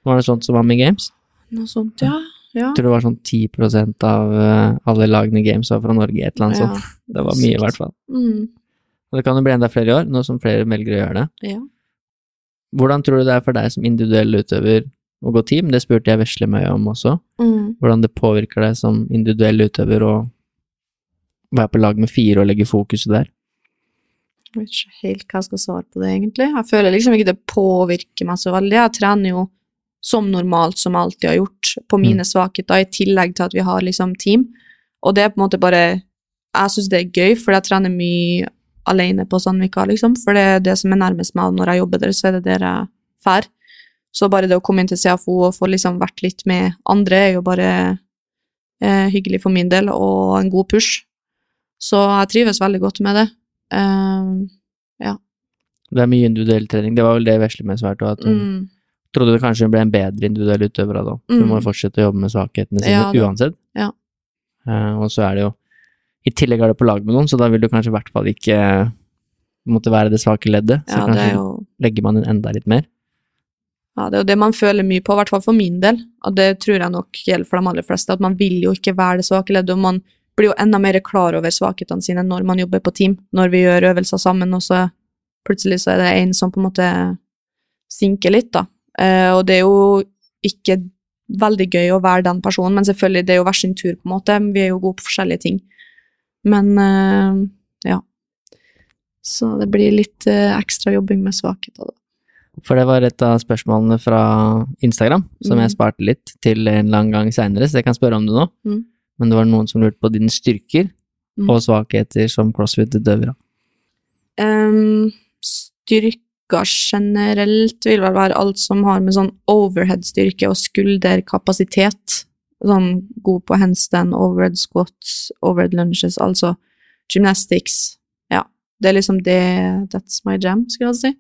Var det sånt som var med Games? Noe sånt, ja. ja. Jeg tror det var sånn 10 av eh, alle lagene i Games var fra Norge, et eller annet ja. sånt. *laughs* Det var mye, i hvert fall. Mm. Og det kan jo bli enda flere i år, nå som flere velger å gjøre det. Ja. Hvordan tror du det er for deg som individuell utøver å gå team? Det spurte jeg Vesle mye om også. Hvordan det påvirker deg som individuell utøver å være på lag med fire og legge fokuset der? Jeg vet ikke helt hva jeg skal svare på det, egentlig. Jeg føler liksom ikke det påvirker meg så veldig. Jeg trener jo som normalt, som jeg alltid har gjort, på mine svakheter, i tillegg til at vi har liksom team. Og det er på en måte bare Jeg syns det er gøy, for jeg trener mye alene på Sandvika, liksom. For det er det som er nærmest meg når jeg jobber der, så er det der jeg drar. Så bare det å komme inn til CFO og få liksom vært litt med andre, er jo bare eh, hyggelig for min del, og en god push. Så jeg trives veldig godt med det. Eh, Det er mye individuell trening. Det var vel det Vesle med svært og at hun mm, trodde det kanskje hun ble en bedre individuell utøver det. Hun må jo fortsette å jobbe med svakhetene sine Ja, uansett. ja. Uh, og så er det jo I tillegg er du på lag med noen, så da vil du kanskje i hvert fall ikke eh, måtte være det svake leddet. Så ja, kanskje jo legger man inn enda litt mer. Ja, det er jo det man føler mye på, i hvert fall for min del. Og det tror jeg nok gjelder for de aller fleste, at man vil jo ikke være det svake leddet, og man blir jo enda mer klar over svakhetene sine når man jobber på team, når vi gjør øvelser sammen, og så plutselig så er det en som på en måte sinker litt, da. Eh, og det er jo ikke veldig gøy å være den personen, men selvfølgelig, det er jo hver sin tur, på en måte. Vi er jo gode på forskjellige ting. Men eh, ja. Så det blir litt eh, ekstra jobbing med svakheter, da. For det var et av spørsmålene fra Instagram, som Mm. jeg sparte litt til en eller annen gang seinere, så jeg kan spørre om det nå. Mm. Men det var noen som lurte på dine styrker Mm. og svakheter som crossfit-utøver. Um, styrker generelt vil vel være alt som har med sånn overhead-styrke og skulderkapasitet. Sånn god på handstand, overhead squats, overhead lunges, altså gymnastics. Ja, det er liksom det That's my jam, skulle jeg si.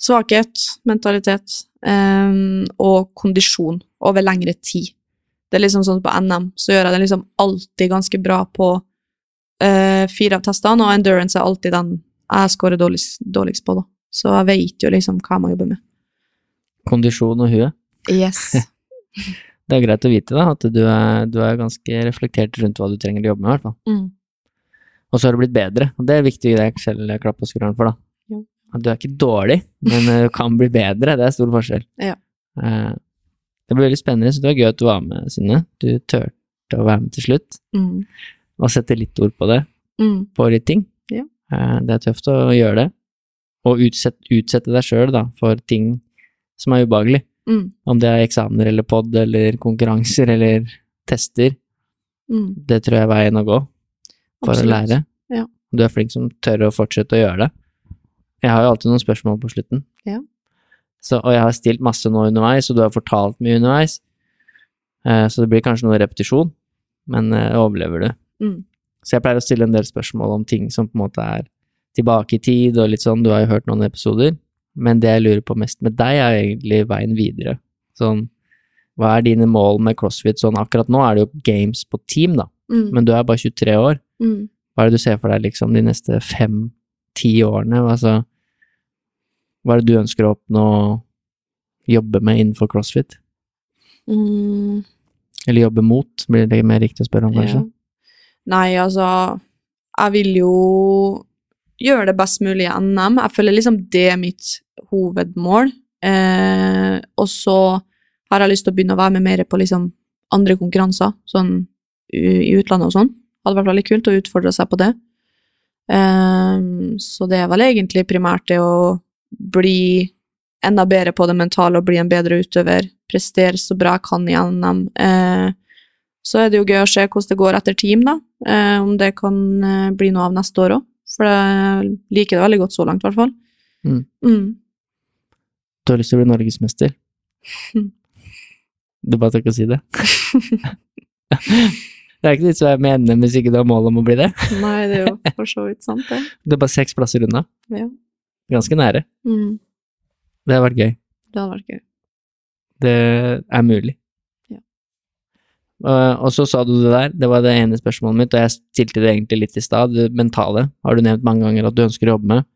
Svakhet, mentalitet um, og kondisjon over lengre tid. Det er liksom sånn på NM så gjør jeg det liksom alltid ganske bra på uh, fire av testene, og endurance er alltid den jeg scorer dårligst, dårligst på, da. Så jeg vet jo liksom hva jeg må jobbe med. Kondisjon og hue. Yes. *laughs* *laughs* Det er greit å vite, da, at du er, du er ganske reflektert rundt hva du trenger å jobbe med, i hvert fall. Mm. Og så har du blitt bedre, og det er viktig det gi ikke selv klapp på skulderen for, da. At du er ikke dårlig, men eh, du kan bli bedre, det er stor forskjell. Ja. Eh, Det ble veldig spennende, så det var gøy at du var med, Synne. Du turte å være med til slutt, Mm. og sette litt ord på det, Mm. på litt ting. Ja. Eh, Det er tøft å gjøre det, og utsette, utsette deg sjøl, da, for ting som er ubehagelig. Mm. Om det er eksamener eller pod eller konkurranser eller tester, Mm. det tror jeg er veien å gå for Absolutt. å lære. Ja. Du er flink som tør å fortsette å gjøre det. Jeg har jo alltid noen spørsmål på slutten. Ja. Så, og jeg har stilt masse nå underveis, og du har fortalt mye underveis. Eh, så det blir kanskje noe repetisjon, men eh, overlever du. Mm. Så jeg pleier å stille en del spørsmål om ting som på en måte er tilbake i tid, og litt sånn, du har jo hørt noen episoder. Men det jeg lurer på mest med deg, er egentlig veien videre. Sånn, hva er dine mål med CrossFit? Sånn akkurat nå er det jo games på team, da, Mm. men du er bare 23 år. Mm. Hva er det du ser for deg liksom de neste fem-ti årene? Altså, hva er det du ønsker å oppnå å jobbe med innenfor CrossFit? Mm. Eller jobbe mot, blir det mer riktig å spørre om, kanskje? Ja. Nei, altså Jeg vil jo gjøre det best mulig i NM. Jeg føler liksom det er mitt hovedmål. Eh, og så har jeg lyst til å begynne å være med mer på liksom andre konkurranser, sånn i utlandet og sånn. Hadde vært veldig kult å utfordre seg på det. Um, så det er vel egentlig primært det å bli enda bedre på det mentale og bli en bedre utøver. Prestere så bra jeg kan i NM. Eh, så er det jo gøy å se hvordan det går etter team, da. Eh, om det kan eh, bli noe av neste år òg. For jeg liker det veldig godt så langt, i hvert fall. Mm. Mm. Du har lyst til å bli norgesmester? Mm. Du bare tør ikke å si det? det er ikke litt så jeg mener hvis ikke du har mål om å bli det. Nei, det er jo for så vidt sant, det. Det er bare seks plasser unna. Ja. Ganske nære. Mm. Det har vært gøy. Det hadde vært gøy. Det er mulig. Ja. Uh, og så sa du det der, det var det ene spørsmålet mitt, og jeg stilte det egentlig litt i stad. Det mentale har du nevnt mange ganger at du ønsker å jobbe med.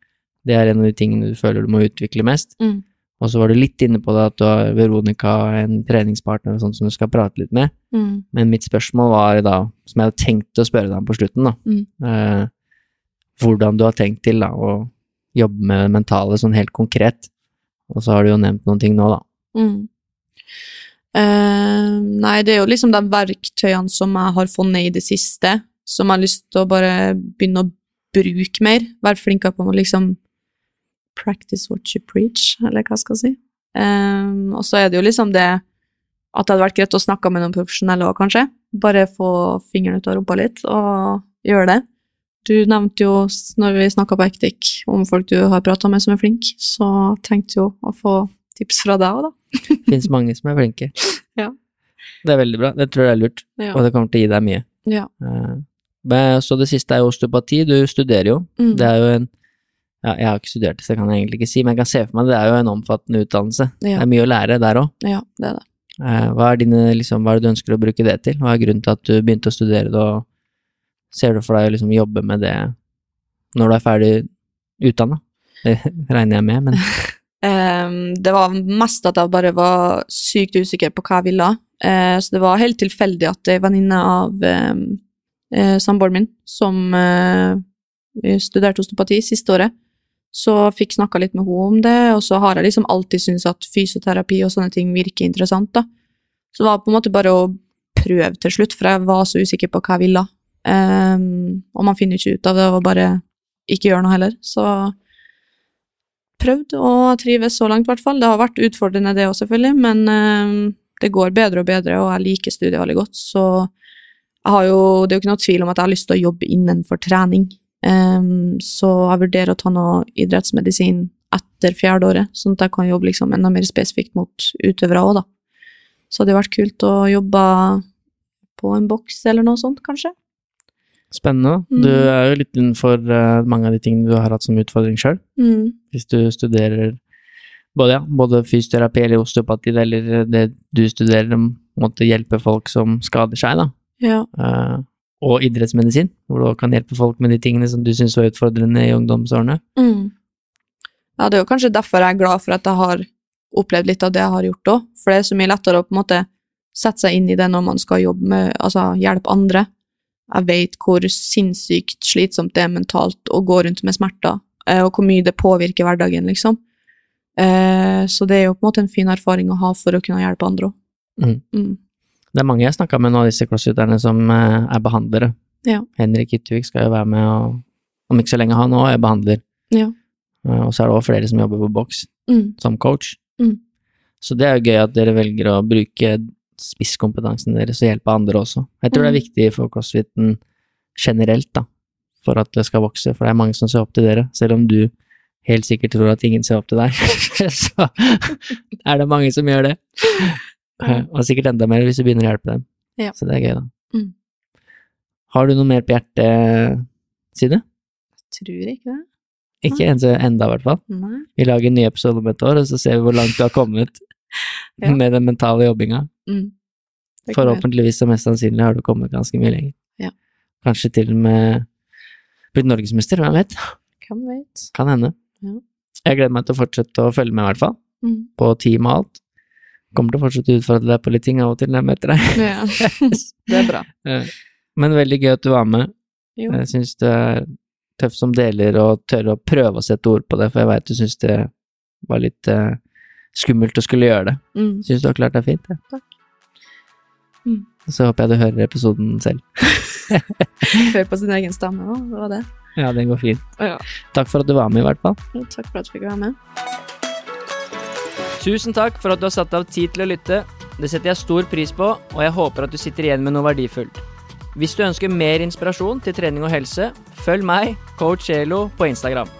Det er en av de tingene du føler du må utvikle mest. Mm. Og så var du litt inne på det at du har Veronica, en treningspartner og sånt som du skal prate litt med. Mm. Men mitt spørsmål var da, som jeg hadde tenkt å spørre deg om på slutten, da, Mm. eh, hvordan du har tenkt til da, å jobbe med det mentale sånn helt konkret. Og så har du jo nevnt noen ting nå, da. Mm. Uh, nei, det er jo liksom de verktøyene som jeg har funnet i det siste, som jeg har lyst til å bare begynne å bruke mer. Være flinkere på å liksom practice what you preach, eller hva skal jeg si. Uh, og så er det jo liksom det at det hadde vært greit å snakke med noen profesjonelle òg, kanskje. Bare få fingeren ut av rumpa litt, og gjøre det. Du nevnte jo, når vi snakka på Ektik, om folk du har prata med som er flinke, så tenkte jo å få tips fra deg òg, da. *laughs* Fins mange som er flinke. *laughs* Ja. Det er veldig bra. Det tror jeg er lurt, Ja. og det kommer til å gi deg mye. ja. Eh, men så det siste er jo osteopati. Du studerer jo. Mm. Det er jo en ja, Jeg har ikke studert det, så det kan jeg egentlig ikke si, men jeg kan se for meg det er jo en omfattende utdannelse. Ja. Det er mye å lære der òg. ja, det er det. Hva, er dine, liksom, hva er det du ønsker å bruke det til? Hva er grunnen til at du begynte å studere det, og ser du for deg å liksom jobbe med det når du er ferdig utdanna? Det *laughs* regner jeg med, men um, *laughs* det var mest at jeg bare var sykt usikker på hva jeg ville. Uh, så det var helt tilfeldig at ei venninne av um, uh, samboeren min, som uh, studerte osteopati siste året, så fikk snakka litt med henne om det, og så har jeg liksom alltid syntes at fysioterapi og sånne ting virker interessant, da. Så det var på en måte bare å prøve til slutt, for jeg var så usikker på hva jeg ville. Ehm, og man finner ikke ut av det, og bare ikke gjøre noe heller. Så prøvd og trives så langt, i hvert fall. Det har vært utfordrende, det òg, selvfølgelig, men um, det går bedre og bedre, og jeg liker studiet veldig godt, så jeg har jo, det er jo ikke noe tvil om at jeg har lyst til å jobbe innenfor trening. Um, så jeg vurderer å ta noe idrettsmedisin etter fjerde året, sånn at jeg kan jobbe liksom enda mer spesifikt mot utøvere òg, da. Så det hadde vært kult å jobbe på en boks eller noe sånt, kanskje. Spennende. Mm. Du er jo litt innenfor eh, mange av de tingene du har hatt som utfordring sjøl. Mm. Hvis du studerer både, ja, både fysioterapi eller osteopati, eller det du studerer, måtte hjelpe folk som skader seg, da. Ja. Uh, og idrettsmedisin, hvor du kan hjelpe folk med de tingene som du syns var utfordrende i ungdomsårene. Mm. Ja, det er jo kanskje derfor jeg er glad for at jeg har opplevd litt av det jeg har gjort òg, for det er så mye lettere å på en måte sette seg inn i det når man skal jobbe med, altså hjelpe andre. Jeg vet hvor sinnssykt slitsomt det er mentalt å gå rundt med smerter, eh, og hvor mye det påvirker hverdagen, liksom. Eh, Så det er jo på en måte en fin erfaring å ha for å kunne hjelpe andre òg. Mm. Mm. Det er mange jeg snakka med nå av disse crossfiterne som eh, er behandlere. Ja. Henrik Yttervik skal jo være med, og om ikke så lenge han òg er behandler. Ja. Og så er det òg flere som jobber på boks Mm. som coach. Mm. Så det er jo gøy at dere velger å bruke spisskompetansen deres og hjelpe andre også. Jeg tror det er Mm. viktig for crossfiten generelt, da, for at det skal vokse, for det er mange som ser opp til dere, selv om du helt sikkert tror at ingen ser opp til deg, *laughs* så er det mange som gjør det. Og sikkert enda mer hvis du begynner å hjelpe dem. Ja. Så det er gøy, da. Mm. Har du noe mer på hjertet, Side? Tror ikke det. Ikke en enda, i hvert fall. Nei. Vi lager en ny episode om et år, og så ser vi hvor langt du har kommet *laughs* Ja. med den mentale jobbinga. Mm. Forhåpentligvis og mest sannsynlig har du kommet ganske mye lenger. Ja. Kanskje til og med blitt norgesmester, hvem vet? Hvem vet. Kan hende. Ja. Jeg gleder meg til å fortsette å følge med, i hvert fall. Mm. På team og alt. Kommer til å fortsette å utfordre deg på litt ting av og til når jeg møter deg. Ja. *laughs* det er bra. Men veldig gøy at du var med. Jo. Jeg syns du er tøff som deler og tør å prøve å sette ord på det, for jeg veit du syns det var litt eh, skummelt å skulle gjøre det. Mm. Syns du har klart deg fint, Ja. Takk. Mm. Så håper jeg du hører episoden selv. *laughs* Hør på sin *laughs* egen stemme òg, det var det. Ja, den går fint. Ja. Takk for at du var med, i hvert fall. Takk for at du fikk være med. Tusen takk for at du har satt av tid til å lytte. Det setter jeg stor pris på, og jeg håper at du sitter igjen med noe verdifullt. Hvis du ønsker mer inspirasjon til trening og helse, følg meg, coach Elo, på Instagram.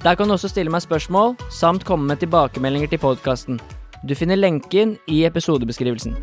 Der kan du også stille meg spørsmål, samt komme med tilbakemeldinger til podkasten. Du finner lenken i episodebeskrivelsen.